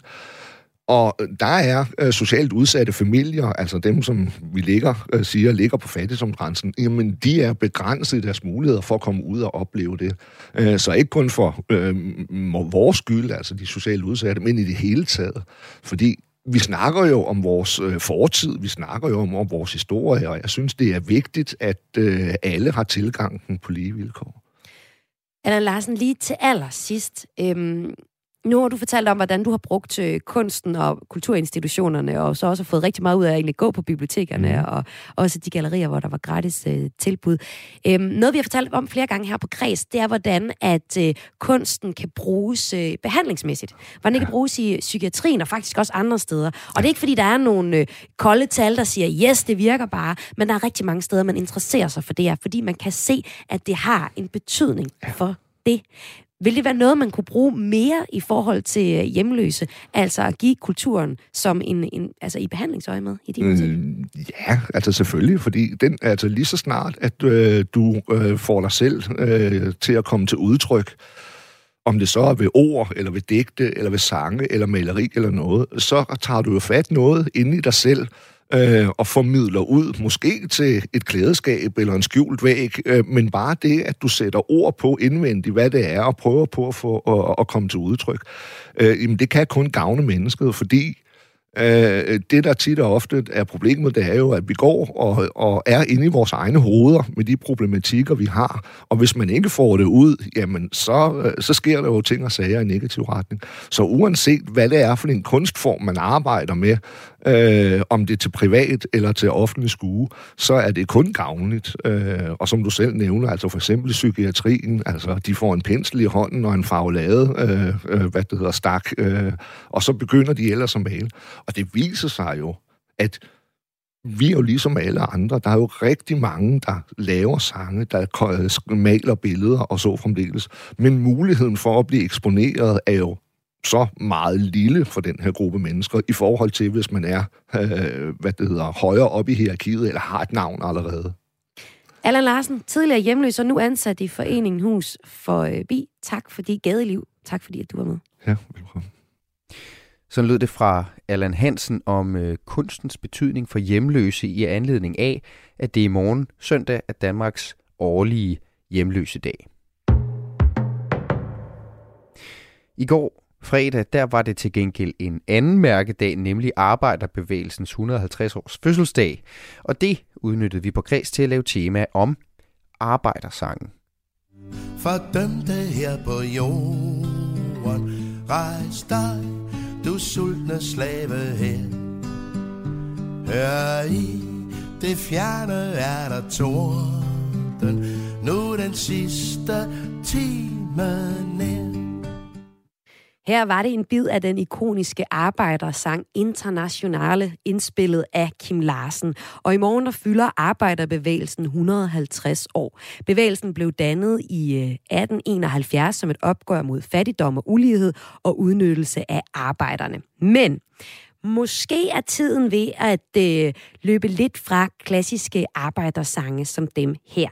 Og øh, der er øh, socialt udsatte familier, altså dem, som vi ligger, øh, siger, ligger på fattigdomsgrænsen, jamen de er begrænset i deres muligheder for at komme ud og opleve det. Øh, så ikke kun for øh, vores skyld, altså de socialt udsatte, men i det hele taget. Fordi vi snakker jo om vores øh, fortid, vi snakker jo om, om vores historie, og jeg synes, det er vigtigt, at øh, alle har tilgangen på lige vilkår. Anna Larsen, lige til allersidst. Øhm, nu har du fortalt om, hvordan du har brugt øh, kunsten og kulturinstitutionerne, og så også har fået rigtig meget ud af at egentlig gå på bibliotekerne, mm. og også de gallerier, hvor der var gratis øh, tilbud. Øhm, noget, vi har fortalt om flere gange her på Kreds, det er, hvordan at øh, kunsten kan bruges øh, behandlingsmæssigt. Hvordan det kan bruges i psykiatrien, og faktisk også andre steder. Og det er ikke, fordi der er nogle øh, kolde tal, der siger, yes, det virker bare, men der er rigtig mange steder, man interesserer sig for det her, fordi man kan se, at det har en betydning for det. Vil det være noget, man kunne bruge mere i forhold til øh, hjemløse? Altså at give kulturen som en, en altså i behandlingsøje med i din mm, Ja, altså selvfølgelig, fordi den altså lige så snart, at øh, du øh, får dig selv øh, til at komme til udtryk, om det så er ved ord, eller ved digte, eller ved sange, eller maleri, eller noget, så tager du jo fat noget inde i dig selv, øh, og formidler ud, måske til et klædeskab eller en skjult væg, øh, men bare det, at du sætter ord på indvendigt, hvad det er, og prøver på at få at, at komme til udtryk, øh, jamen det kan kun gavne mennesket, fordi Øh, det, der tit og ofte er problemet, det er jo, at vi går og, og er inde i vores egne hoveder med de problematikker, vi har. Og hvis man ikke får det ud, jamen, så, øh, så sker der jo ting og sager i negativ retning. Så uanset, hvad det er for en kunstform, man arbejder med, øh, om det er til privat eller til offentlig skue, så er det kun gavnligt. Øh, og som du selv nævner, altså for eksempel psykiatrien, altså de får en pensel i hånden og en farvelade, øh, øh, hvad det hedder, stak, øh, og så begynder de ellers at male. Og det viser sig jo, at vi er jo ligesom alle andre. Der er jo rigtig mange, der laver sange, der maler billeder og så fremdeles. Men muligheden for at blive eksponeret er jo så meget lille for den her gruppe mennesker, i forhold til, hvis man er, øh, hvad det hedder, højere op i hierarkiet, eller har et navn allerede. Allan Larsen, tidligere hjemløs og nu ansat i Foreningen Hus for øh, Bi. Tak fordi gadeliv. Tak fordi, at du var med. Ja, velkommen. Så lød det fra Allan Hansen om øh, kunstens betydning for hjemløse i anledning af, at det i morgen søndag er Danmarks årlige hjemløse dag. I går fredag, der var det til gengæld en anden mærkedag, nemlig Arbejderbevægelsens 150 års fødselsdag. Og det udnyttede vi på Kreds til at lave tema om arbejdersangen. Fordømte her på jorden, rejs dig, du sultne slave her. Hør i, det fjerne er der torden, nu den sidste time nær. Her var det en bid af den ikoniske arbejdersang Internationale, indspillet af Kim Larsen. Og i morgen der fylder arbejderbevægelsen 150 år. Bevægelsen blev dannet i øh, 1871 som et opgør mod fattigdom og ulighed og udnyttelse af arbejderne. Men Måske er tiden ved at øh, løbe lidt fra klassiske arbejdersange som dem her.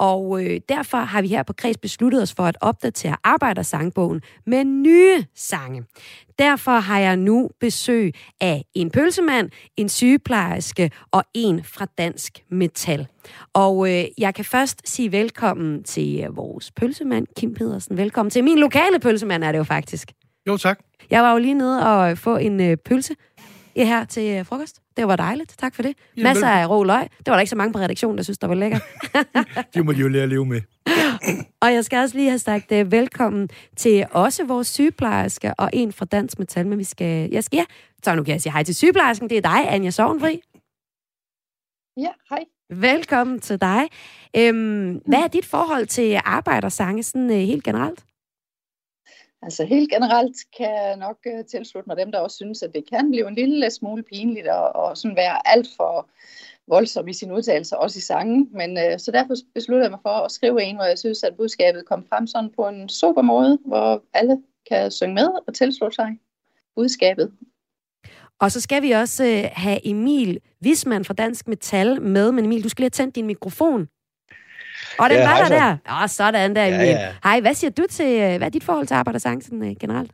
Og øh, derfor har vi her på Kreds besluttet os for at opdatere Arbejdersangbogen med nye sange. Derfor har jeg nu besøg af en pølsemand, en sygeplejerske og en fra Dansk Metal. Og øh, jeg kan først sige velkommen til øh, vores pølsemand, Kim Pedersen. Velkommen til min lokale pølsemand, er det jo faktisk. Jo, tak. Jeg var jo lige nede og få en øh, pølse her til øh, frokost. Det var dejligt. Tak for det. Jamen, Masser af rå løg. Det var der ikke så mange på redaktionen, der synes, der var lækker. det må de jo lære at leve med. og jeg skal også lige have sagt uh, velkommen til også vores sygeplejerske og en fra Dansk Metal, men vi skal... Jeg skal ja, så nu kan jeg sige hej til sygeplejersken. Det er dig, Anja Sovnfri. Ja, hej. Velkommen til dig. Øhm, hvad er dit forhold til arbejdersange sådan uh, helt generelt? Altså helt generelt kan jeg nok øh, tilslutte mig dem, der også synes, at det kan blive en lille smule pinligt og, og sådan være alt for voldsom i sin udtalelse, også i sangen. Men øh, så derfor besluttede jeg mig for at skrive en, hvor jeg synes, at budskabet kom frem sådan på en super måde, hvor alle kan synge med og tilslutte sig budskabet. Og så skal vi også øh, have Emil Wisman fra Dansk Metal med. Men Emil, du skal lige have tændt din mikrofon. Og den ja, var der der. Åh, sådan der, Emil. Ja, ja. Hej, hvad siger du til, øh, hvad er dit forhold til arbejdersang sådan, uh, generelt?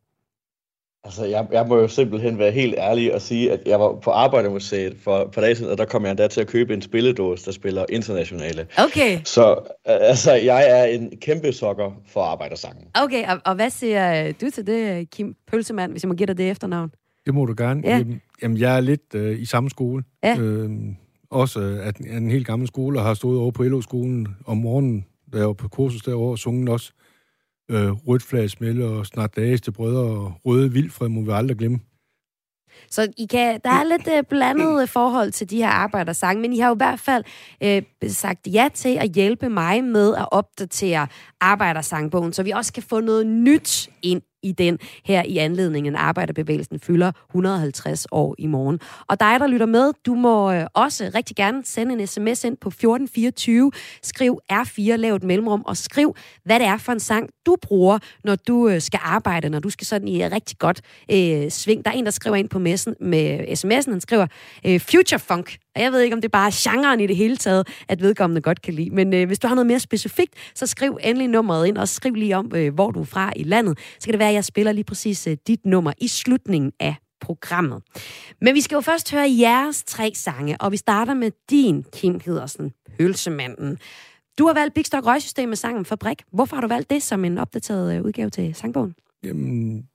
Altså, jeg, jeg må jo simpelthen være helt ærlig og sige, at jeg var på Arbejdermuseet for et par dage siden, og der kom jeg endda til at købe en spilledås, der spiller internationale. Okay. Så altså, jeg er en kæmpe sokker for arbejdersangen. Okay, og, og hvad siger du til det, Kim Pølsemand, hvis jeg må give dig det efternavn? Det må du gerne. Ja. Jamen, jeg er lidt øh, i samme skole. Ja. Øhm, også øh, at en helt gammel skole, og har stået over på LO-skolen om morgenen, da jeg var på kursus derovre, og sunget også øh, rødt flag og snart dages til brødre og røde vildfred må vi aldrig glemme. Så I kan, der er lidt øh, blandet øh, forhold til de her arbejdersange, men I har jo i hvert fald øh, sagt ja til at hjælpe mig med at opdatere arbejdersangbogen, så vi også kan få noget nyt ind i den her i anledningen. Arbejderbevægelsen fylder 150 år i morgen. Og dig, der lytter med, du må øh, også rigtig gerne sende en sms ind på 1424. Skriv R4, lav et mellemrum, og skriv, hvad det er for en sang, du bruger, når du øh, skal arbejde, når du skal sådan i øh, rigtig godt øh, sving. Der er en, der skriver ind på messen, med sms'en, han skriver øh, Future Funk. Og jeg ved ikke, om det er bare genren i det hele taget, at vedkommende godt kan lide. Men øh, hvis du har noget mere specifikt, så skriv endelig nummeret ind, og skriv lige om, øh, hvor du er fra i landet. Så kan det være, at jeg spiller lige præcis øh, dit nummer i slutningen af programmet. Men vi skal jo først høre jeres tre sange, og vi starter med din, Kim Hedersen, Hølsemanden. Du har valgt Big Stock Røgsystem med sangen Fabrik. Hvorfor har du valgt det som en opdateret øh, udgave til sangbogen? Jamen,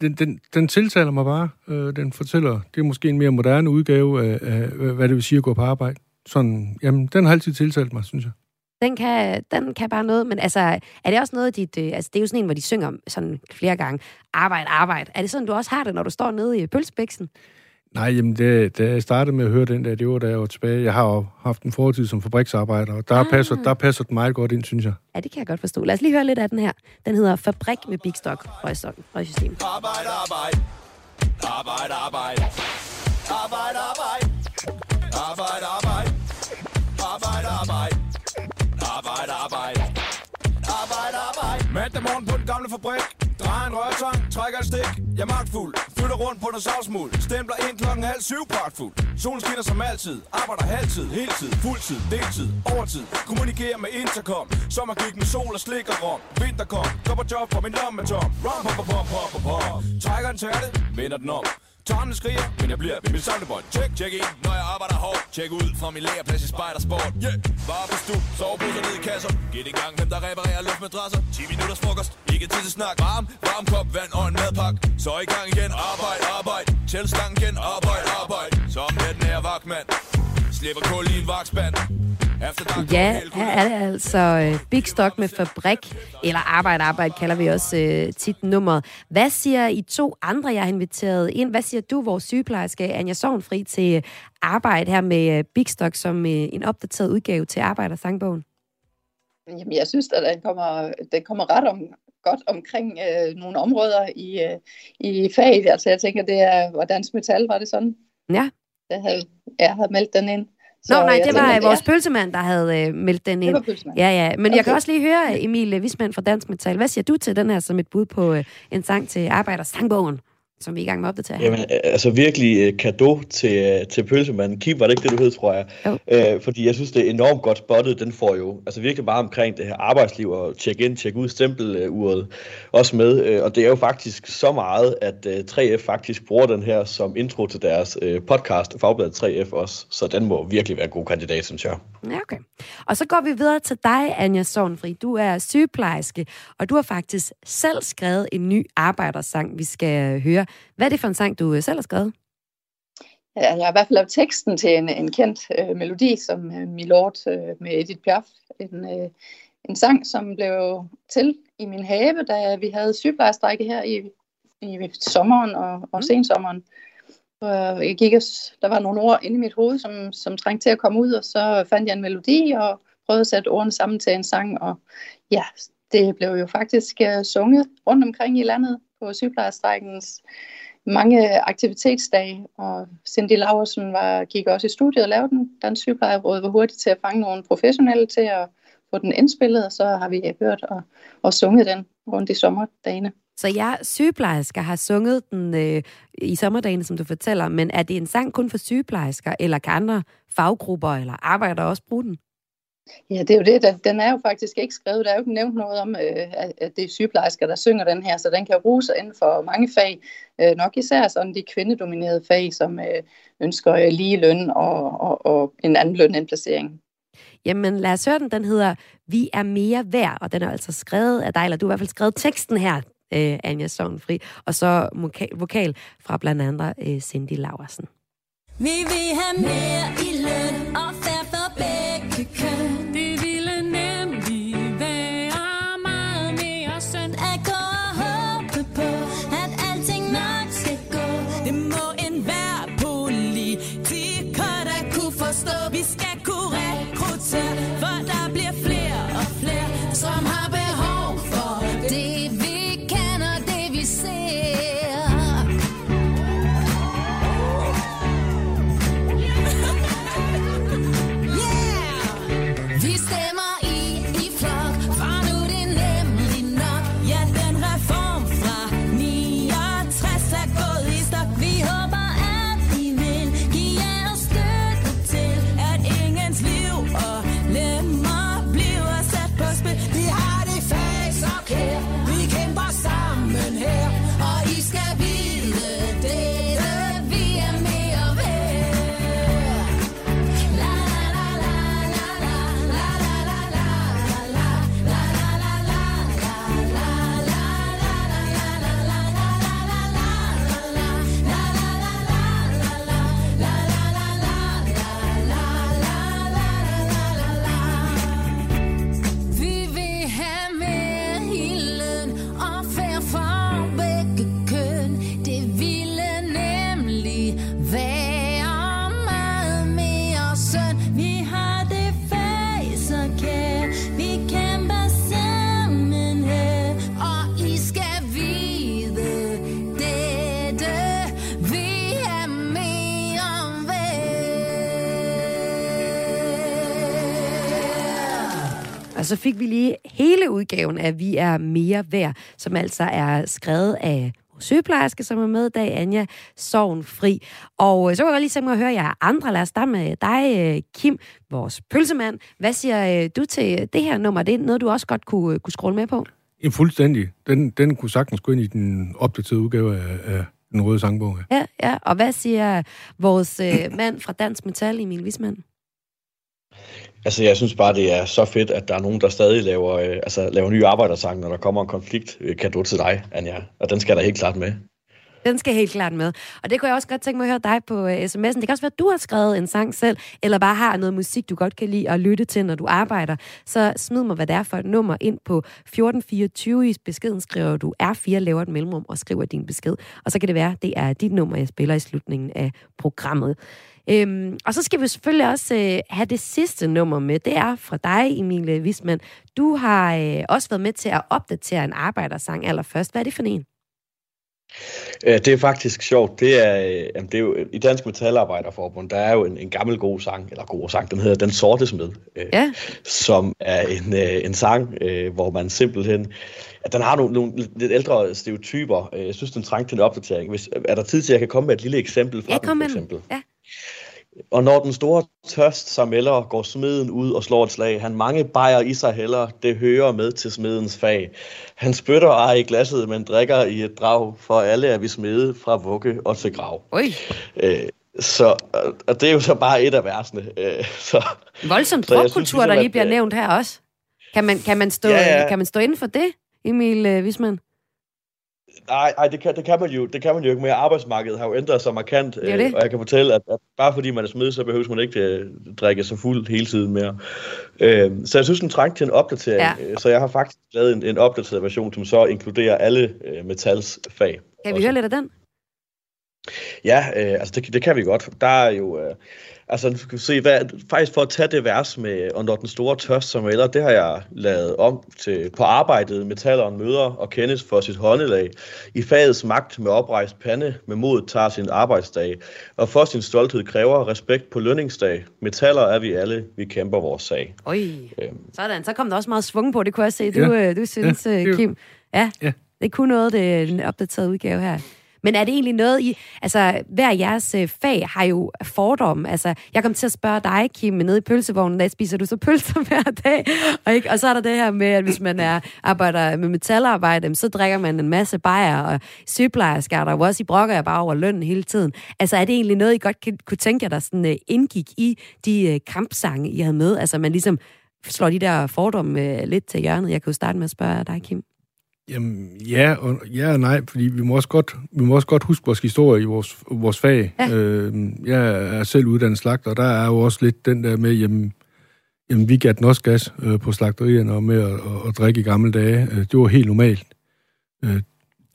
den, den, den tiltaler mig bare. Øh, den fortæller, det er måske en mere moderne udgave af, af, hvad det vil sige at gå på arbejde. Sådan, jamen, den har altid tiltalt mig, synes jeg. Den kan, den kan bare noget, men altså, er det også noget, dit, øh, altså det er jo sådan en, hvor de synger sådan flere gange, arbejde, arbejde. Er det sådan, du også har det, når du står nede i pølsebæksen? Nej, jamen det, da jeg startede med at høre den der, det var da jeg var tilbage. Jeg har jo haft en fortid som fabriksarbejder, og der, ah. passer, der passer den meget godt ind, synes jeg. Ja, det kan jeg godt forstå. Lad os lige høre lidt af den her. Den hedder Fabrik med Big Stock Røgsystem. Arbejde, arbejde. Arbejde, arbejde. Arbejde, arbejde. Arbejde, arbejde. Arbejde, arbejde. Arbejde, arbejde. Arbejde, arbejde. Mandag morgen på den gamle fabrik. Drejer en rørtang, trækker et stik. Jeg er magtfuld. Flytter rundt på noget savsmuld. Stempler ind klokken halv syv pragtfuld. Solen skinner som altid. Arbejder halvtid, heltid, fuldtid, deltid, overtid. Kommunikerer med intercom. Sommergik med sol og slik og rom. Vinter kom. Går på job for min lomme tom. Rom, pop, pop, pop, pop, pop. Trækker en tærte, vender den om. Tårnen skriger, men jeg bliver ved min samlebånd. Check, check ind, når jeg arbejder hårdt. Check ud fra min lægerplads i Spejdersport. Yeah, bare på stu, soveposer ned i kasser. Giv det gang, hvem der reparerer luftmadrasser. 10 minutters frokost, ikke tid til snak. Varm, varm kop vand og en madpakke. Så i gang igen, arbejde, arbejde. Tæl stangen igen, arbejde, arbejde. Som den her vagtmand. Slipper kul i en vagtspand. Ja, her er det altså øh, Big Stock med fabrik, eller arbejde, arbejde kalder vi også øh, tit nummeret. Hvad siger I to andre, jeg har inviteret ind? Hvad siger du, vores sygeplejerske Anja Sovnfri, til arbejde her med øh, Big Stock som øh, en opdateret udgave til Arbejder Sangbogen? Jamen, jeg synes, at den kommer, den kommer ret om, godt omkring øh, nogle områder i, øh, i faget. Altså, jeg tænker, det er, hvordan metal, var det sådan? Ja. Jeg havde, jeg havde meldt den ind. Så Nå, nej, det var tænker, vores ja. pølsemand, der havde øh, meldt den ind. Ja, ja. Men okay. jeg kan også lige høre Emil Vismand fra Dansk Metal. Hvad siger du til den her som et bud på øh, en sang til Arbejder Sangbogen? Som vi er i gang med at opdatere. Jamen, altså virkelig kado til, til pølsemanden. Kim var det ikke det, du hed, tror jeg. Jo. fordi jeg synes, det er enormt godt spottet. Den får jo altså virkelig bare omkring det her arbejdsliv og tjekke ind, tjekke ud, stempeluret også med. og det er jo faktisk så meget, at 3F faktisk bruger den her som intro til deres podcast, Fagbladet 3F også. Så den må virkelig være en god kandidat, synes jeg. Ja, okay. Og så går vi videre til dig, Anja Sovnfri. Du er sygeplejerske, og du har faktisk selv skrevet en ny arbejdersang, vi skal høre. Hvad er det for en sang, du øh, selv har skrevet? Ja, jeg har i hvert fald lavet teksten til en, en kendt øh, melodi, som øh, Milord øh, med Edith Piaf. En, øh, en sang, som blev til i min have, da vi havde sygeplejerstrække her i, i sommeren og, og mm. sensommeren. Og jeg gik, der var nogle ord inde i mit hoved, som, som trængte til at komme ud, og så fandt jeg en melodi og prøvede at sætte ordene sammen til en sang. Og ja, det blev jo faktisk uh, sunget rundt omkring i landet på sygeplejerstrækkens mange aktivitetsdage, og Cindy Laversen var, gik også i studiet og lavede den. Dansk Sygeplejeråd var hurtigt til at fange nogle professionelle til at få den indspillet, og så har vi hørt og, og sunget den rundt i sommerdagene. Så jeg sygeplejersker har sunget den øh, i sommerdagene, som du fortæller, men er det en sang kun for sygeplejersker, eller kan andre faggrupper eller arbejdere også bruge den? Ja, det er jo det. Den er jo faktisk ikke skrevet. Der er jo ikke nævnt noget om, øh, at det er sygeplejersker, der synger den her, så den kan ruse inden for mange fag. Øh, nok især sådan de kvindedominerede fag, som øh, ønsker lige løn og, og, og en anden lønindplacering. Jamen lad os høre den. Den hedder Vi er mere værd, og den er altså skrevet af dig, eller du har i hvert fald skrevet teksten her, Anja Sovnfri, og så vokal fra blandt andet Cindy Laversen. Vi vil have mere i løn så fik vi lige hele udgaven af Vi er mere værd, som altså er skrevet af sygeplejerske, som er med i dag, Anja Sovnfri. Og øh, så kan jeg lige tænke mig at høre jer andre. Lad os starte med dig, øh, Kim, vores pølsemand. Hvad siger øh, du til det her nummer? Det er noget, du også godt kunne, kunne scrolle med på? Ja, fuldstændig. Den, den kunne sagtens gå ind i den opdaterede udgave af, af den røde sangbog. Ja, ja. Og hvad siger vores øh, mand fra Dansk Metal, Emil Wisman? Altså, jeg synes bare, det er så fedt, at der er nogen, der stadig laver, øh, altså, laver nye arbejdersange, når der kommer en konflikt. Øh, kan du til dig, Anja? Og den skal der helt klart med. Den skal helt klart med. Og det kunne jeg også godt tænke mig at høre dig på uh, sms'en. Det kan også være, at du har skrevet en sang selv, eller bare har noget musik, du godt kan lide at lytte til, når du arbejder. Så smid mig, hvad det er for et nummer ind på 1424. I beskeden skriver du R4, laver et mellemrum og skriver din besked. Og så kan det være, det er dit nummer, jeg spiller i slutningen af programmet. Øhm, og så skal vi selvfølgelig også øh, have det sidste nummer med. Det er fra dig, Emilie Wisman. Du har øh, også været med til at opdatere en arbejdersang allerførst. Hvad er det for en? Øh, det er faktisk sjovt. Det er, øh, jamen det er jo, I Dansk Metalarbejderforbund, der er jo en, en gammel god sang, eller god sang, den hedder Den Sorte Smed, øh, ja. som er en, en sang, hvor man simpelthen, at den har nogle, nogle lidt ældre stereotyper. Jeg synes, den trængte en opdatering. Hvis, er der tid til, at jeg kan komme med et lille eksempel fra ja, den, for eksempel? Ja. Og når den store tørst sig melder, går smeden ud og slår et slag. Han mange bajer i sig heller, det hører med til smedens fag. Han spytter ej i glasset, men drikker i et drag, for alle er vi smede fra vugge og til grav. Oj. Øh, så, og det er jo så bare et af versene. Øh, så, Voldsom dropkultur, der lige bliver at, nævnt her også. Kan man, kan man, stå, ja, ja. kan man stå inden for det, Emil Wisman? Nej, nej det, kan, det, kan man jo, det kan man jo ikke mere. Arbejdsmarkedet har jo ændret sig markant, det det. Øh, og jeg kan fortælle, at, at bare fordi man er smed, så behøver man ikke at øh, drikke sig fuld hele tiden mere. Øh, så jeg synes, den trængte til en opdatering. Ja. Øh, så jeg har faktisk lavet en, en opdateret version, som så inkluderer alle øh, metalsfag. Kan vi høre lidt af den? Ja, øh, altså det, det kan vi godt. Der er jo... Øh, Altså, du kan se, hvad, faktisk for at tage det vers med, og når den store tørst som eller, det har jeg lavet om til på arbejdet, metalleren møder og kendes for sit håndelag. I fagets magt med oprejst pande, med mod tager sin arbejdsdag, og for sin stolthed kræver respekt på lønningsdag. Metaller er vi alle, vi kæmper vores sag. Oj, øhm. sådan. Så kom der også meget svung på, det kunne jeg se, du, ja. Øh, du synes, ja. Øh, Kim. Ja, ja, det kunne noget, det en opdateret udgave her. Men er det egentlig noget, I... Altså, hver jeres øh, fag har jo fordomme. Altså, jeg kom til at spørge dig, Kim, nede i pølsevognen, der spiser du så pølser hver dag? Og, ikke? og så er der det her med, at hvis man er, arbejder med metalarbejde, så drikker man en masse bajer, og sygeplejersker der jo også, I brokker jeg bare over lønnen hele tiden. Altså, er det egentlig noget, I godt kunne tænke jer, der sådan, uh, indgik i de uh, kampsange, I havde med? Altså, man ligesom slår de der fordomme uh, lidt til hjørnet. Jeg kan jo starte med at spørge dig, Kim. Jamen, ja og, ja og nej, fordi vi må også godt, vi må også godt huske vores historie i vores, vores fag. Ja. Øh, jeg er selv uddannet slagter, og der er jo også lidt den der med, jamen, jamen vi gav den også gas øh, på slagterierne og med at, at, at drikke i gamle dage. Øh, det var helt normalt. Øh,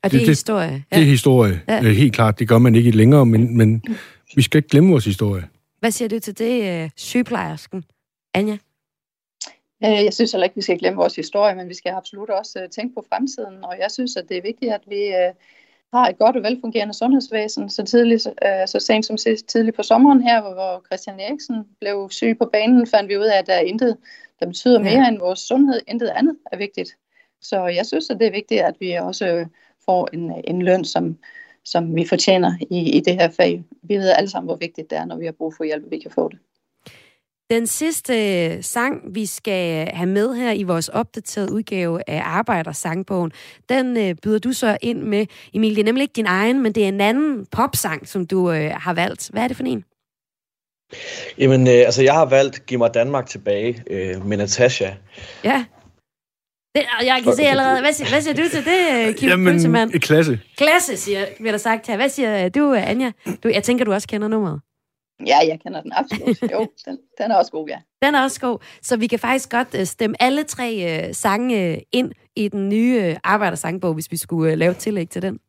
og det, det er historie? Ja. Det er historie, ja. øh, helt klart. Det gør man ikke længere, men, men vi skal ikke glemme vores historie. Hvad siger du til det, øh, sygeplejersken? Anja? Øh, jeg synes heller ikke, vi skal glemme vores historie, men vi skal absolut også øh, tænke på fremtiden, og jeg synes, at det er vigtigt, at vi øh, har et godt og velfungerende sundhedsvæsen. Så, tidligt, så sent som sidst, tidligt på sommeren her, hvor Christian Eriksen blev syg på banen, fandt vi ud af, at der er intet, der betyder mere ja. end vores sundhed. Intet andet er vigtigt. Så jeg synes, at det er vigtigt, at vi også får en, en løn, som, som vi fortjener i, i det her fag. Vi ved alle sammen, hvor vigtigt det er, når vi har brug for hjælp, at vi kan få det. Den sidste sang, vi skal have med her i vores opdaterede udgave af Arbejdersangbogen, den øh, byder du så ind med, Emil. Det er nemlig ikke din egen, men det er en anden popsang, som du øh, har valgt. Hvad er det for en? Jamen, øh, altså jeg har valgt Giv mig Danmark tilbage øh, med Natasha. Ja. Det, jeg kan se allerede. Hvad siger, hvad siger du til det, øh, Kim Jamen, Pølsemand? klasse. Klasse, siger, bliver der sagt her. Hvad siger du, Anja? Du, jeg tænker, du også kender nummeret. Ja, jeg kender den absolut. Jo, den, den er også god, ja. Den er også god. Så vi kan faktisk godt uh, stemme alle tre uh, sange uh, ind i den nye uh, arbejdersangbog, hvis vi skulle uh, lave et tillæg til den.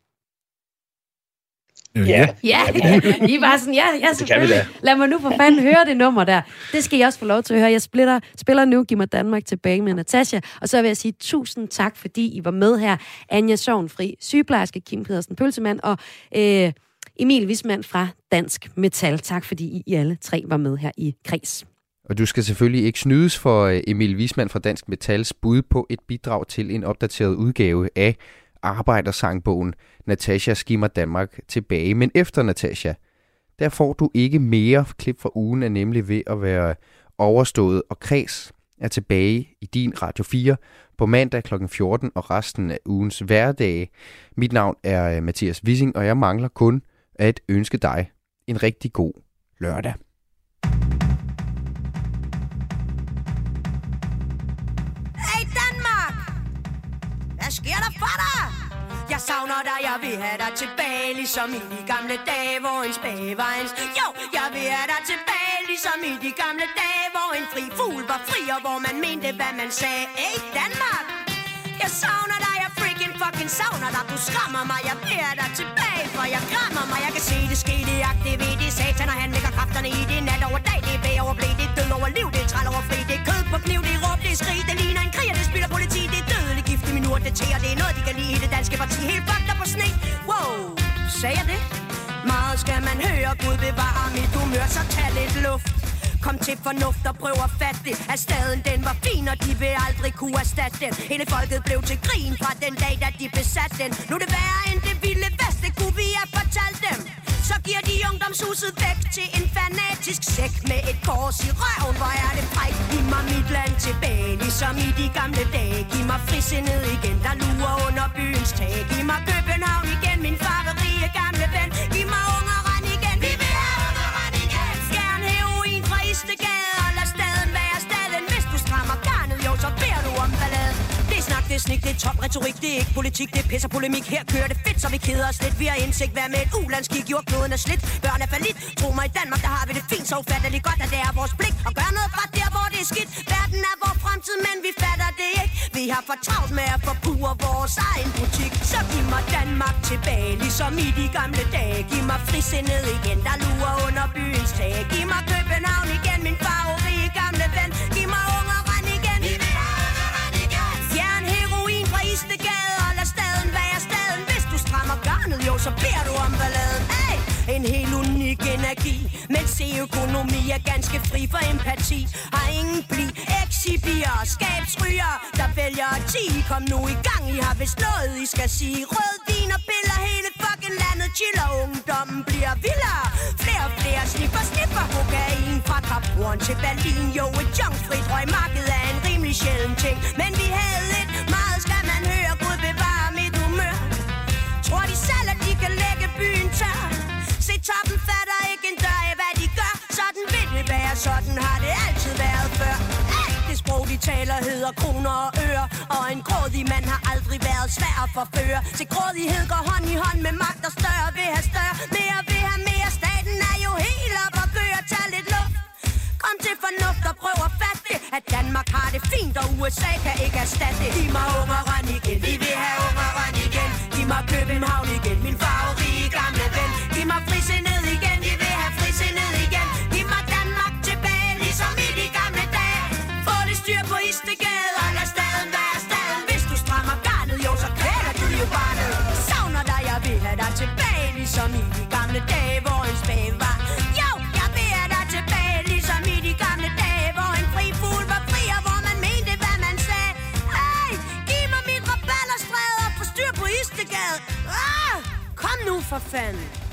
Ja. Ja, I var sådan, ja, ja selvfølgelig. Lad mig nu for fanden høre det nummer der. Det skal I også få lov til at høre. Jeg splitter, spiller nu Giv mig Danmark tilbage med Natasha. Og så vil jeg sige tusind tak, fordi I var med her. Anja Sovnfri, sygeplejerske, Kim Pedersen, pølsemand og... Øh, Emil Wismand fra Dansk Metal. Tak fordi I alle tre var med her i Kreds. Og du skal selvfølgelig ikke snydes for øh, Emil Wismand fra Dansk Metals bud på et bidrag til en opdateret udgave af arbejdersangbogen Natasha skimmer Danmark tilbage. Men efter Natasha, der får du ikke mere klip fra ugen, er nemlig ved at være overstået, og Kreds er tilbage i din Radio 4 på mandag kl. 14 og resten af ugens hverdage. Mit navn er øh, Mathias Wissing, og jeg mangler kun at ønske dig en rigtig god lørdag. Hey Danmark! Hvad sker der for dig? Jeg savner dig, jeg vil have dig tilbage Ligesom i de gamle dage, hvor en spage var en... Jo, jeg vil have dig tilbage Ligesom i de gamle dage, hvor en fri fugl var fri Og hvor man mente, hvad man sagde Hey Danmark! Jeg savner dig, fucking savner dig Du skræmmer mig, jeg beder dig tilbage For jeg krammer mig, jeg kan se det ske Det aktivere det. Satan, og han lægger kræfterne i det. Nat over dag, det er bag over blæ. Det er død over liv, det er træl over fri. Det er kød på kniv, det er råb, det er skrig. Det ligner en krig, og det spiller politi. Det er dødelig gift i min ur, det tæer Det er noget, de kan lide i det danske parti. Helt fucked op på sne. Wow, sagde jeg det? Meget skal man høre, Gud bevare mit humør Så tag lidt luft. Kom til fornuft og prøv at fatte det. At staden den var fin, og de vil aldrig kunne erstatte den. Hele folket blev til grin fra den dag, da de besatte den. Nu er det værre end det vilde vest, det kunne vi have fortalt dem. Så giver de ungdomshuset væk til en fanatisk sæk Med et kors i røven, hvor er det fræk Giv mig mit land tilbage, ligesom i de gamle dage. Giv mig frisindet igen, der lurer under byens tag. Giv mig København igen, min farverige gamle ven. Giv mig Det er det er snik, det er top retorik Det er ikke politik, det er pisser polemik. Her kører det fedt, så vi keder os lidt. Vi har indsigt, hvad med et ulandskig? Jordkloden er slidt, børn er falit Tro mig, i Danmark, der har vi det fint Så ufatteligt godt, at det er vores blik. Og gør noget fra der, hvor det er skidt. Verden er vores fremtid, men vi fatter det ikke. Vi har for travlt med at forbruge vores egen butik. Så giv mig Danmark tilbage Ligesom i de gamle dage. Giv mig frisindet igen, der lurer under byens tag. Giv mig København igen, min far så beder du om balladen hey! En helt unik energi. Men se økonomi er ganske fri for empati. Har ingen bli Exibier, skabsryger Der vælger at 10 Kom nu i gang, I har vist noget I skal sige. Rød vin og piller Hele fucking landet chiller. Ungdommen bliver vildere. Flere og flere sniffer, sniffer Kokain. Fra Kapuren til Berlin. Jo, et junkfrit røgmarked er en rimelig sjælden ting. Men vi havde lidt Meget byen tør Se toppen fatter ikke en dør af, hvad de gør. Sådan vil det være, sådan har det altid været før. Hey! Det sprog, de taler, hedder kroner og øre. Og en grådig mand har aldrig været svær at forføre. Se grådighed går hånd i hånd med magt og større Vil have større, mere vil have mere. Staten er jo helt op og gør tag lidt luft. Kom til fornuft og prøv at fatte det At Danmark har det fint, og USA kan ikke erstatte det. Giv mig ungeren igen, vi vil have ungeren igen. Giv mig København igen, min favorit mig